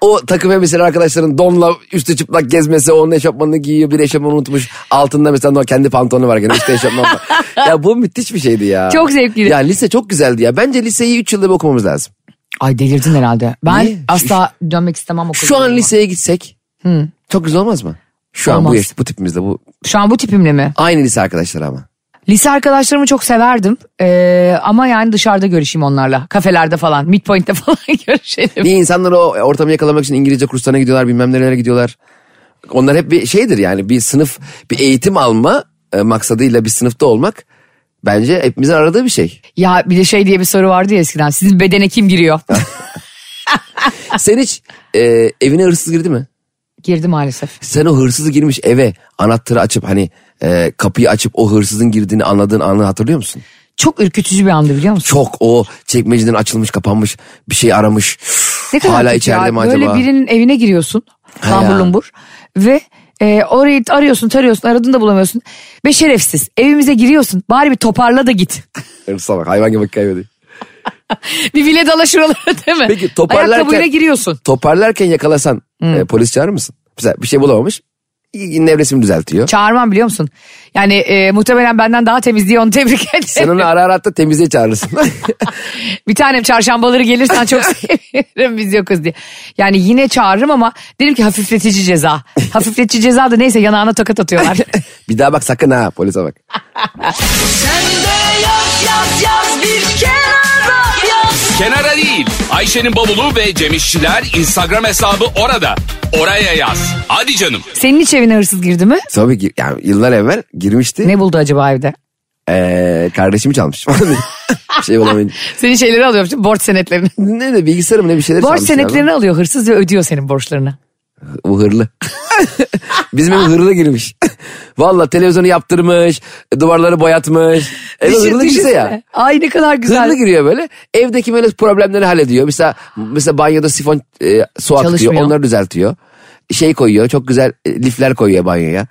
O takım elbiseli arkadaşların donla üstü çıplak gezmesi, onun eşofmanını giyiyor, bir eşofmanı unutmuş. Altında mesela kendi pantolonu var gene üstte eşofman var. ya bu müthiş bir şeydi ya. Çok zevkliydi. Ya lise çok güzeldi ya. Bence liseyi 3 yılda bir okumamız lazım. Ay delirdin herhalde. Ben Niye? asla dönmek istemem okula. Şu an liseye gitsek çok güzel olmaz mı? Şu an bu, Olmaz. yaş- bu tipimizde bu. Şu an bu tipimle mi? Aynı lise arkadaşları ama. Lise arkadaşlarımı çok severdim. Ee, ama yani dışarıda görüşeyim onlarla. Kafelerde falan, midpoint'te falan görüşelim. Niye insanlar o ortamı yakalamak için İngilizce kurslarına gidiyorlar bilmem nerelere gidiyorlar. Onlar hep bir şeydir yani bir sınıf bir eğitim alma e, maksadıyla bir sınıfta olmak bence hepimizin aradığı bir şey. Ya bir de şey diye bir soru vardı ya eskiden. Sizin bedene kim giriyor? Sen hiç e, evine hırsız girdi mi? Girdi maalesef. Sen o hırsızı girmiş eve anahtarı açıp hani e, kapıyı açıp o hırsızın girdiğini anladığın anı hatırlıyor musun? Çok ürkütücü bir andı biliyor musun? Çok o çekmeceden açılmış kapanmış bir şey aramış. Ne kadar Hala içeride ya. mi acaba? Böyle birinin evine giriyorsun. Lambur lumbur. Ve e, orayı arıyorsun tarıyorsun aradığını da bulamıyorsun. Ve şerefsiz evimize giriyorsun. Bari bir toparla da git. Hırsıza bak hayvan gibi kaybediyor. bir bile dala şuralara değil mi? Peki, toparlarken- Ayakkabıyla giriyorsun. Toparlarken yakalasan e, polis çağırır mısın? Mesela bir şey bulamamış nevresimi düzeltiyor. Çağırmam biliyor musun? Yani e, muhtemelen benden daha temiz diye onu tebrik ederim. Sen onu ara ara hatta temizliğe çağırırsın. Bir tanem çarşambaları gelirsen çok sevinirim biz yokuz diye. Yani yine çağırırım ama derim ki hafifletici ceza. hafifletici ceza da neyse yanağına tokat atıyorlar. bir daha bak sakın ha polise bak. Kenara değil. Ayşe'nin bavulu ve Cemişçiler Instagram hesabı orada. Oraya yaz. Hadi canım. Senin hiç evine hırsız girdi mi? Tabii ki yani yıllar evvel girmişti. Ne buldu acaba evde? Ee, kardeşimi çalmış. şey bulamayınca. Senin şeyleri alıyor borç senetlerini. Ne de bilgisayarım ne bir şeyler borç çalmış senetlerini alıyor hırsız ve ödüyor senin borçlarını. Bu hırlı. Bizim ev hırlı girmiş. Valla televizyonu yaptırmış, duvarları boyatmış. Ev Düşün- hırlı girse ya. Ay ne kadar güzel. Hırlı giriyor böyle. Evdeki böyle problemleri hallediyor. Mesela mesela banyoda sifon e, su akıtıyor. Onları düzeltiyor. Şey koyuyor. Çok güzel e, lifler koyuyor banyoya.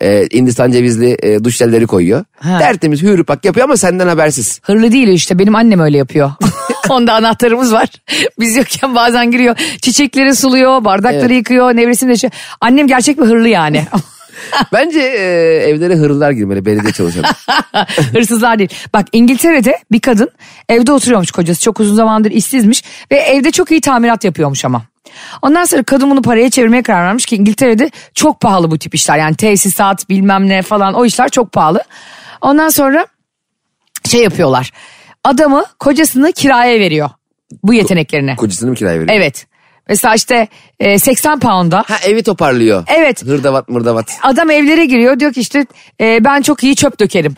E, Hindistan cevizli e, duş jelleri koyuyor. Ha. Tertemiz hür pak yapıyor ama senden habersiz. Hırlı değil işte benim annem öyle yapıyor. Onda anahtarımız var. Biz yokken bazen giriyor. Çiçekleri suluyor, bardakları Evet. yıkıyor, nevresini de şey. Annem gerçek bir hırlı yani. Bence e, evlere hırlılar girmeli belediye çalışanı. Hırsızlar değil. Bak İngiltere'de bir kadın evde oturuyormuş kocası. Çok uzun zamandır işsizmiş ve evde çok iyi tamirat yapıyormuş ama. Ondan sonra kadın bunu paraya çevirmeye karar vermiş ki İngiltere'de çok pahalı bu tip işler. Yani tesisat bilmem ne falan o işler çok pahalı. Ondan sonra şey yapıyorlar. Adamı kocasını kiraya veriyor bu yeteneklerine. Kocasını mı kiraya veriyor? Evet. Mesela işte e, 80 pound'a Ha evi toparlıyor. Evet. Hırdavat mırdavat. adam evlere giriyor diyor ki işte e, ben çok iyi çöp dökerim.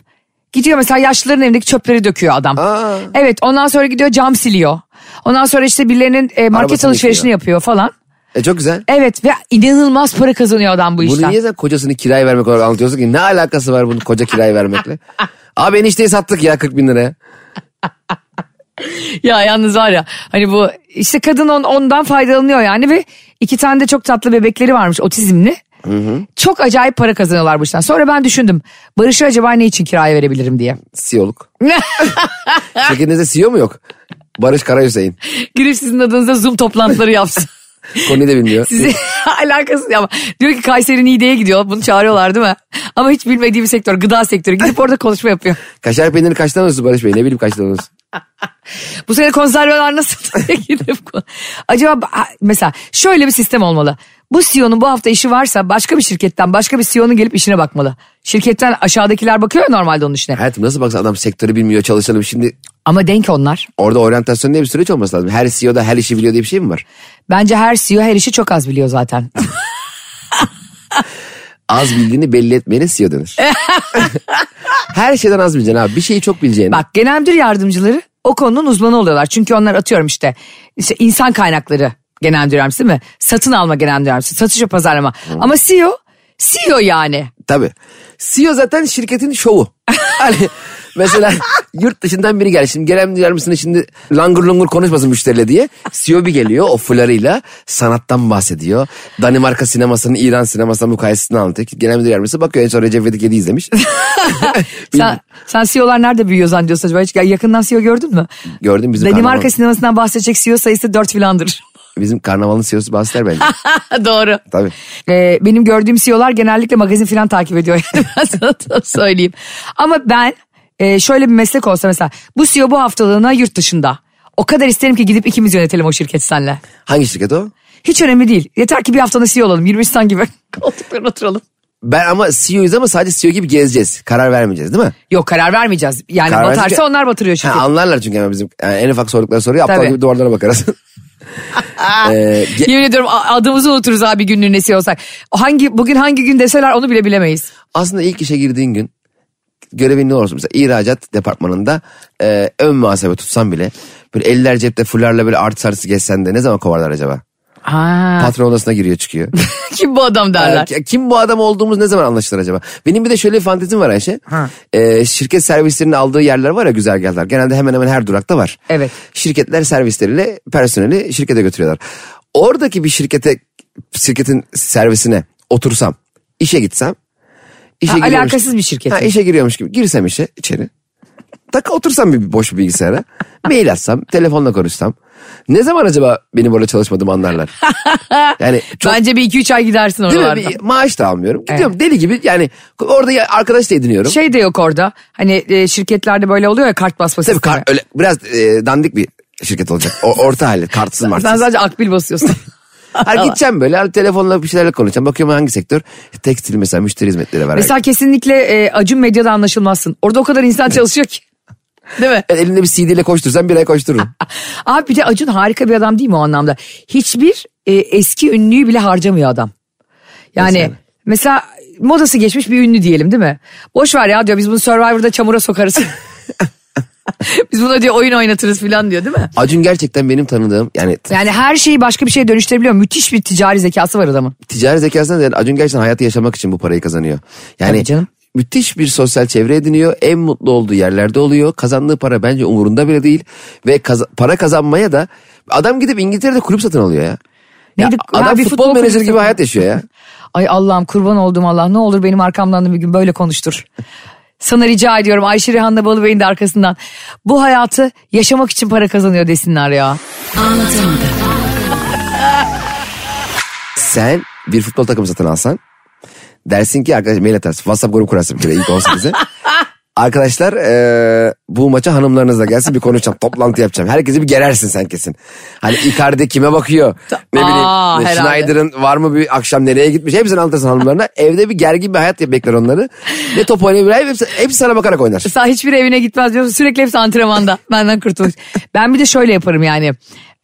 Gidiyor mesela yaşlıların evindeki çöpleri döküyor adam. Aa. Evet ondan sonra gidiyor cam siliyor. Ondan sonra işte birilerinin e, market Arabasını alışverişini yıkıyor. yapıyor falan. E çok güzel. Evet ve inanılmaz para kazanıyor adam bu Bunu işten. niye sen kocasını kiraya vermek olarak anlatıyorsun ki? Ne alakası var bunun koca kiraya vermekle? Abi enişteyi sattık ya 40 bin liraya. Ya yalnız var ya hani bu işte kadın on, ondan faydalanıyor yani ve iki tane de çok tatlı bebekleri varmış otizmli. Çok acayip para kazanıyorlar bu işten. Sonra ben düşündüm Barış'ı acaba ne için kiraya verebilirim diye. CEO'luk. Şirketinizde CEO mu yok? Barış Karahüseyin. Girip sizin adınıza Zoom toplantıları yapsın. Konuyu da bilmiyor. Sizi alakası ama diyor ki Kayseri Niğde'ye gidiyor. Bunu çağırıyorlar değil mi? Ama hiç bilmediği bir sektör gıda sektörü. Gidip orada konuşma yapıyor. Kaşar peyniri kaçtan alıyorsun Barış Bey? Ne bileyim kaçtan alıyorsun? Bu sene konserveler nasıl Acaba mesela şöyle bir sistem olmalı. Bu CEO'nun bu hafta işi varsa başka bir şirketten başka bir CEO'nun gelip işine bakmalı. Şirketten aşağıdakiler bakıyor ya normalde onun işine. Hayatım nasıl baksan adam sektörü bilmiyor çalışanı. Şimdi Ama denk onlar. orada oryantasyon diye bir süreç olması lazım. Her CEO'da her işi biliyor diye bir şey mi var? Bence her CEO her işi çok az biliyor zaten. Az bildiğini belli etmeyene CEO denir. her şeyden az bileceksin abi. Bir şeyi çok bileceğini. Bak genel müdür yardımcıları o konunun uzmanı oluyorlar. Çünkü onlar atıyorum işte, işte insan kaynakları genel müdür yardımcısı değil mi? Satın alma genel müdür yardımcısı, satış ve pazarlama. Ama CEO, CEO yani. Tabii. CEO zaten şirketin şovu. hani Mesela yurt dışından biri geldi. Şimdi gelen diyor mısın şimdi langur lungur konuşmasın müşteriyle diye. CEO bir geliyor o fularıyla sanattan bahsediyor. Danimarka sinemasının İran sinemasından mukayesesini anlatıyor. Gelen bir misin bakıyor en son Recep İvedik 7 izlemiş. Sen, sen CEO'lar nerede büyüyor zannediyorsun acaba? Hiç yakından CEO gördün mü? Gördüm bizim Danimarka karnaval, sinemasından bahsedecek CEO sayısı 4 filandır. bizim karnavalın CEO'su bahseder bence. Doğru. Tabii. Ee, benim gördüğüm CEO'lar genellikle magazin falan takip ediyor. Yani ben sana söyleyeyim. Ama ben e, şöyle bir meslek olsa mesela bu CEO bu haftalığına yurt dışında. O kadar isterim ki gidip ikimiz yönetelim o şirketi senle. Hangi şirket o? Hiç önemli değil. Yeter ki bir haftanın CEO olalım. 23 Nisan gibi koltuklarına oturalım. Ben ama CEO'yuz ama sadece CEO gibi gezeceğiz. Karar vermeyeceğiz değil mi? Yok karar vermeyeceğiz. Yani Karar batarsa verecek- onlar batırıyor Ha, şirketi. anlarlar çünkü hemen bizim yani en ufak sordukları soruyu aptal gibi duvarlara bakarız. Ee, Yemin ediyorum adımızı unuturuz abi günlüğüne CEO olsak. Hangi, bugün hangi gün deseler onu bile bilemeyiz. aslında ilk işe girdiğin gün görevin ne olursa mesela ihracat departmanında e, ön muhasebe tutsan bile böyle eller cepte fullarla böyle artı sarısı geçsen de ne zaman kovarlar acaba? Ha. Patron odasına giriyor çıkıyor. Kim bu adam derler. Ee, Kim bu adam olduğumuz ne zaman anlaşılır acaba? Benim bir de şöyle bir fantezim var Ayşe. Ha. Ee, şirket servislerinin aldığı yerler var ya güzergahlar. Genelde hemen hemen her durakta var. Evet. Şirketler servisleriyle personeli şirkete götürüyorlar. Oradaki bir şirkete şirketin servisine otursam, işe gitsem. İşe Ha, giriyormuş- alakasız bir şirket. Ha, işe giriyormuş gibi girsem işe içeri. Tak otursam bir boş bir bilgisayara. mail atsam, telefonla konuşsam. Ne zaman acaba benim orada çalışmadığımı anlarlar? Yani çok Bence bir iki üç ay gidersin Değil mi? Bir maaş da almıyorum. Gidiyorum deli gibi yani orada arkadaş da ediniyorum. Şey de yok orada. Hani e, şirketlerde böyle oluyor ya kart basma Tabii sistemi. kar- öyle biraz e, dandik bir şirket olacak. O, orta halli kartsız Sen martsız. sadece akbil basıyorsun. Her gideceğim böyle hani telefonla bir şeylerle konuşacağım. Bakıyorum hangi sektör? Tekstil mesela müşteri hizmetleri var. Mesela kesinlikle e, Acun Medya'da anlaşılmazsın. Orada o kadar insan çalışıyor ki. Değil mi? Yani elinde bir CD ile koştursam bir ay koştururum. Abi bir de Acun harika bir adam değil mi o anlamda? Hiçbir e, eski ünlüyü bile harcamıyor adam. Yani Nasıl mesela modası geçmiş bir ünlü diyelim değil mi? Boş ver ya diyor biz bunu Survivor'da çamura sokarız. biz buna diyor oyun oynatırız falan diyor değil mi? Acun gerçekten benim tanıdığım yani Yani her şeyi başka bir şeye dönüştürebiliyor. Müthiş bir ticari zekası var adamın. ticari zekasından ziyade Acun gerçekten hayatı yaşamak için bu parayı kazanıyor. Yani Tabii canım. müthiş bir sosyal çevre ediniyor. En mutlu olduğu yerlerde oluyor. Kazandığı para bence umurunda bile değil. Ve kaza- para kazanmaya da adam gidip İngiltere'de kulüp satın alıyor ya. Ya Neydi? Ha, adam bir futbol, futbol menajeri kulübü gibi satın- hayat yaşıyor ya. Ay Allah'ım kurban olduğum Allah ne olur benim arkamdan da bir gün böyle konuştur. Sana rica ediyorum Ayşe Rihanna Balıbey'in de arkasından. Bu hayatı yaşamak için para kazanıyor desinler ya. Sen bir futbol takımı satın alsan dersin ki arkadaş mail atarsın. WhatsApp grubu kurarsın bir kere ilk 18'e. Arkadaşlar eee, bu maça hanımlarınızla gelsin bir konuşacağım. Toplantı yapacağım. Herkesi bir gerersin sen kesin. Hani Icardi kime bakıyor? Ne bileyim Aa, herhalde. Schneider'ın var mı bir akşam nereye gitmiş? Hepsini anlatırsın hanımlarına. Evde bir gergin bir hayat bekler onları. Ne top oynayabilir hepsi, hepsi sana bakarak oynar. Sen hiçbir evine gitmez diyorsun sürekli hepsi antrenmanda benden kurtulmuş. Ben bir de şöyle yaparım yani.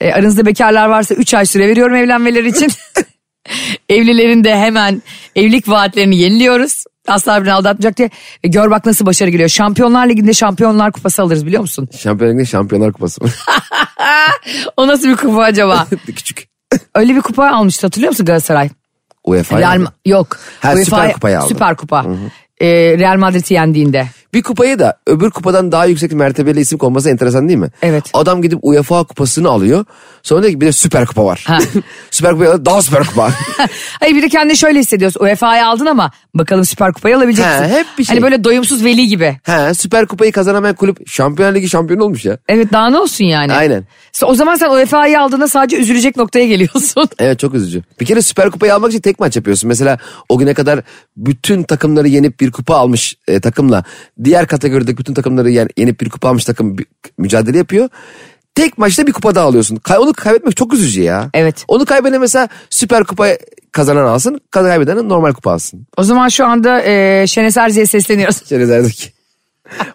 E, aranızda bekarlar varsa 3 ay süre veriyorum evlenmeleri için. Evlilerin de hemen evlilik vaatlerini yeniliyoruz. Asla birbirini aldatmayacak diye. E, gör bak nasıl başarı geliyor. Şampiyonlar Ligi'nde şampiyonlar kupası alırız biliyor musun? Şampiyonlar Ligi Şampiyonlar Kupası. O nasıl bir kupa acaba? Küçük. Öyle bir kupa almıştı hatırlıyor musun Galatasaray? UEFA. Real yok. Ha, UEFA Süper Kupayı aldı. Süper kupa. E, Real Madrid'i yendiğinde. Bir kupayı da öbür kupadan daha yüksek mertebeli isim konması enteresan değil mi? Evet. Adam gidip UEFA kupasını alıyor. Sonra diyor ki bir de süper kupa var. Süper kupayı alıyor daha süper kupa. Hayır bir de kendini şöyle hissediyorsun. UEFA'yı aldın ama bakalım Süper Kupayı alabilecek misin? hep bir şey. Hani böyle doyumsuz veli gibi. ha, süper kupayı kazanamayan kulüp Şampiyonlar Ligi şampiyonu olmuş ya. Evet daha ne olsun yani. Aynen. O zaman sen UEFA'yı aldığında sadece üzülecek noktaya geliyorsun. Evet çok üzücü. Bir kere süper kupayı almak için tek maç yapıyorsun. Mesela o güne kadar bütün takımları yenip bir kupa almış e, takımla diğer kategorideki bütün takımları yen- yenip bir kupa almış takım mücadele yapıyor. Tek maçta bir kupa daha alıyorsun. Onu kaybetmek çok üzücü ya. Evet. Onu kaybeden mesela süper kupa kazanan alsın. Kaybeden normal kupa alsın. O zaman şu anda e, Şenes Erzi'ye sesleniyoruz. Şerezer'deki.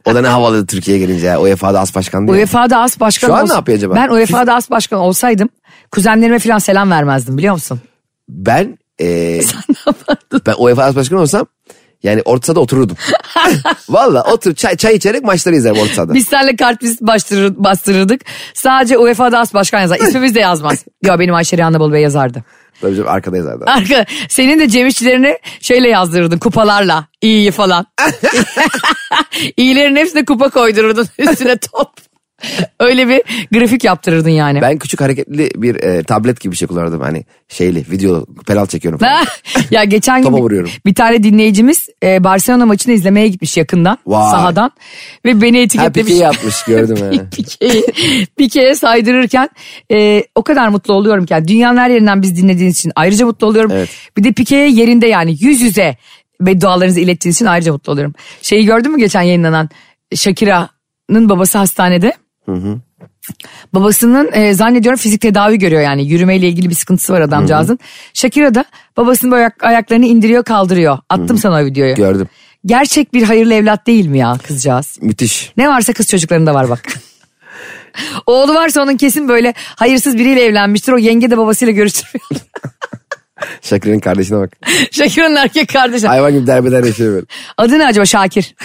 O da ne havalı Türkiye'ye gelince ya. UEFA'da as başkan diye. UEFA'da as başkan Şu an ne olsa- yapıyor acaba? Ben UEFA'da as başkan olsaydım kuzenlerime falan selam vermezdim biliyor musun? Ben e, ben UEFA as başkanı olsam yani orta sahada otururdum. Valla otur çay, çay içerek maçları izlerim orta sahada. Biz seninle kartvizit bastırır, bastırırdık. Sadece UEFA'da as başkan yazar. İsmimiz de yazmaz. ya benim Ayşe Rihanna Bey yazardı. Tabii canım arkadayız zaten. Arka, senin de Cem İşçilerini şöyle yazdırırdın kupalarla. İyi falan. İyilerin hepsine kupa koydururdun üstüne top. Öyle bir grafik yaptırırdın yani. Ben küçük hareketli bir e, tablet gibi bir şey kullanırdım. Hani şeyli video pedal çekiyorum falan. ya geçen gün vuruyorum. bir tane dinleyicimiz e, Barcelona maçını izlemeye gitmiş yakından Vay. sahadan ve beni ha etiketlemiş. pikeyi yapmış gördüm. ha. Pike'yi Pike'ye saydırırken e, o kadar mutlu oluyorum ki. Yani dünyanın her yerinden biz dinlediğiniz için ayrıca mutlu oluyorum. Evet. Bir de Pike'ye yerinde yani yüz yüze beddualarınızı ilettiğiniz için ayrıca mutlu oluyorum. Şeyi gördün mü geçen yayınlanan Shakira'nın babası hastanede. Babasının e, zannediyorum fizik tedavi görüyor yani yürümeyle ilgili bir sıkıntısı var adamcağızın. Shakira da babasının böyle ayak- ayaklarını indiriyor kaldırıyor. Attım sana o videoyu. Gördüm. Gerçek bir hayırlı evlat değil mi ya kızcağız? Müthiş. Ne varsa kız çocuklarında var bak. Oğlu varsa onun kesin böyle hayırsız biriyle evlenmiştir. O yenge de babasıyla görüştürüyor. Şakir'in kardeşine bak. Şakir'in erkek kardeşi. Hayvan gibi derbeder yaşıyor böyle. Adı ne acaba Şakir?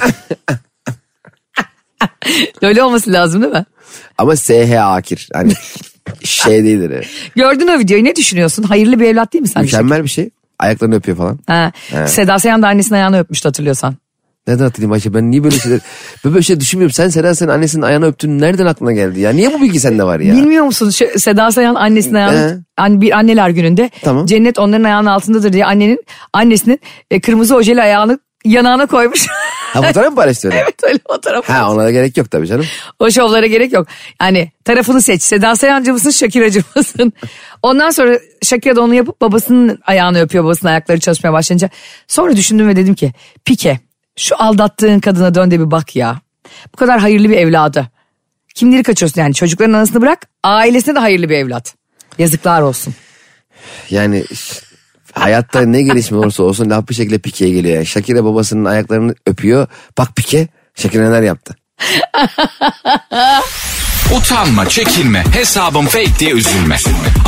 Öyle olması lazım değil mi? Ama SH Akir. Hani şey değildir. yani. Gördün o videoyu ne düşünüyorsun? Hayırlı bir evlat değil mi sence? Mükemmel bir şey. Ayaklarını öpüyor falan. Ha. Seda Sayan da annesinin ayağını öpmüştü hatırlıyorsan. Neden hatırlayayım Ayşe ben niye böyle şeyler böyle şey düşünmüyorum. Sen Seda senin annesinin ayağını öptün nereden aklına geldi ya? Niye bu bilgi sende var ya? Bilmiyor musun Şu- Seda Sayan annesinin ayağını an- bir anneler gününde Tamam. cennet onların ayağının altındadır diye annenin annesinin e, kırmızı ojeli ayağını yanağına koymuş. Ha fotoğraf mı paylaştı evet öyle fotoğraf. Ha ona da gerek yok tabii canım. O şovlara gerek yok. Yani tarafını seç. Seda Sayancı mısın Şakiracı mısın? Ondan sonra Şakira da onu yapıp babasının ayağını öpüyor. Babasının ayakları çalışmaya başlayınca. Sonra düşündüm ve dedim ki Pike şu aldattığın kadına dön de bir bak ya. Bu kadar hayırlı bir evladı. Kimleri kaçıyorsun yani çocukların anasını bırak ailesine de hayırlı bir evlat. Yazıklar olsun. Yani hayatta ne gelişme olursa olsun laf bir şekilde Pike'ye geliyor. Yani Şakire babasının ayaklarını öpüyor. Bak Pike Şakire neler yaptı. Utanma, çekinme, hesabım fake diye üzülme.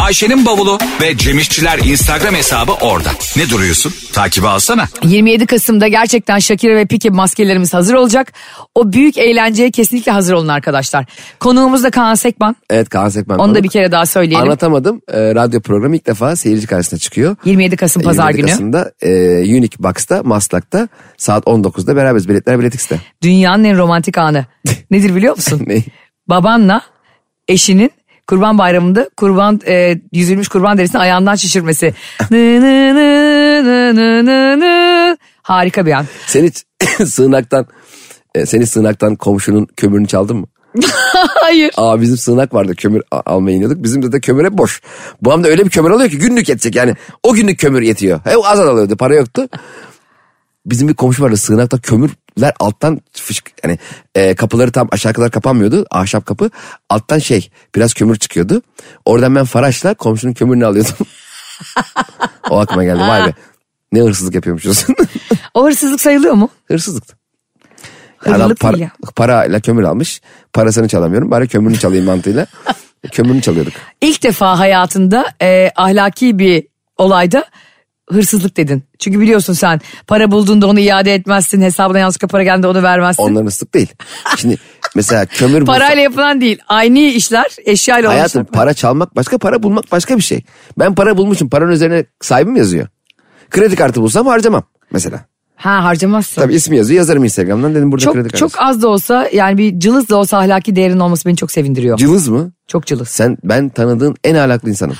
Ayşe'nin bavulu ve Cemişçiler Instagram hesabı orada. Ne duruyorsun? Takibi alsana. 27 Kasım'da gerçekten Shakira ve Pike maskelerimiz hazır olacak. O büyük eğlenceye kesinlikle hazır olun arkadaşlar. Konuğumuz da Kaan Sekban. Evet Kaan Sekban. Onu da bir kere daha söyleyelim. Anlatamadım. Ee, radyo programı ilk defa seyirci karşısına çıkıyor. 27 Kasım Pazar 27 günü. Kasım'da e, Unique Box'ta Maslak'ta saat 19'da beraberiz. Biletler Bilet X'te. Dünyanın en romantik anı. Nedir biliyor musun? Ne? Babanla eşinin Kurban Bayramı'nda kurban e, yüzülmüş kurban derisini ayağından şişirmesi. Nı nı nı nı nı nı nı. Harika bir an. Sen hiç sığınaktan e, seni sığınaktan komşunun kömürünü çaldın mı? Hayır. Aa bizim sığınak vardı kömür almaya iniyorduk. Bizim de kömür hep boş. Babam da öyle bir kömür alıyor ki günlük yetecek yani. O günlük kömür yetiyor. Hep az az alıyordu para yoktu. Bizim bir komşu vardı sığınakta kömürler alttan fışk yani e, kapıları tam aşağı kadar kapanmıyordu ahşap kapı. Alttan şey biraz kömür çıkıyordu. Oradan ben faraşla komşunun kömürünü alıyordum. O aklıma geldi. Vay be ne hırsızlık yapıyormuşuz. O hırsızlık sayılıyor mu? hırsızlıktı. Yani adam para, ya. parayla kömür almış parasını çalamıyorum bari kömürünü çalayım mantığıyla. Kömürünü çalıyorduk. İlk defa hayatında e, ahlaki bir olayda hırsızlık dedin. Çünkü biliyorsun sen para bulduğunda onu iade etmezsin. Hesabına yanlışlıkla para geldiğinde onu vermezsin. onların ıslık değil şimdi mesela kömür bulsa- Parayla yapılan değil. Aynı işler eşyayla olan Hayatım para çalmak başka para bulmak başka bir şey. Ben para bulmuşum paranın üzerine sahibim yazıyor. Kredi kartı bulsam harcamam mesela. Ha harcamazsın. Tabii ismi yazıyor yazarım Instagram'dan dedim burada kredi çok kartı. çok az da olsa yani bir cılız da olsa ahlaki değerin olması beni çok sevindiriyor. Cılız mı? çok cılız. Sen ben tanıdığın en ahlaklı insanım.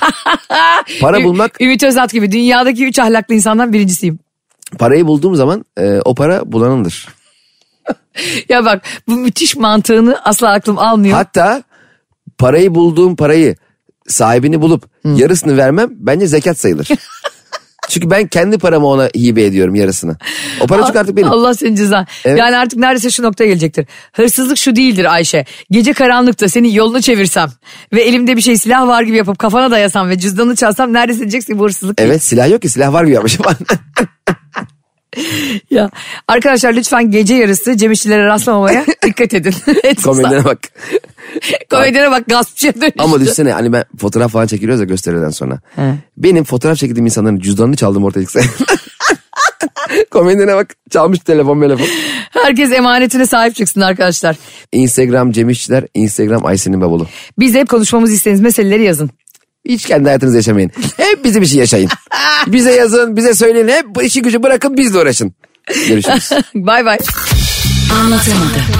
para bulmak Ümit Özat gibi dünyadaki üç ahlaklı insandan birincisiyim. parayı bulduğum zaman e, o para bulanındır. Ya bak bu müthiş mantığını asla aklım almıyor. Hatta parayı bulduğum parayı sahibini bulup yarısını vermem bence zekat sayılır. Çünkü ben kendi paramı ona hibe ediyorum yarısını. O para çünkü artık benim. Allah senin cezan. Evet. Yani artık neredeyse şu noktaya gelecektir. Hırsızlık şu değildir Ayşe. Gece karanlıkta seni yolunu çevirsem ve elimde bir şey silah var gibi yapıp kafana dayasam ve cüzdanını çalsam neredeyse diyeceksin bu hırsızlık değil. Evet silah yok ki silah var gibi yapmışım. Ya. Arkadaşlar lütfen gece yarısı Cem İşçilere rastlamamaya dikkat edin. Komedyene bak. Komedyene bak gaspçıya dönüştü. Ama düşünsene hani ben fotoğraf falan çekiliyoruz ya gösteriden sonra. He. Benim fotoğraf çektiğim insanların cüzdanını çaldım ortaya çıksa. Komedyene bak çalmış telefon telefon. Herkes emanetine sahip çıksın arkadaşlar. Instagram Cem İşçiler, Instagram Aysin'in bavulu. Biz hep konuşmamızı istediğiniz meseleleri yazın. Hiç kendi hayatınızı yaşamayın. Hep bizim için yaşayın. Bize yazın, bize söyleyin. Hep işi gücü bırakın bizle uğraşın. Görüşürüz. Bay bay. Anlatamadım.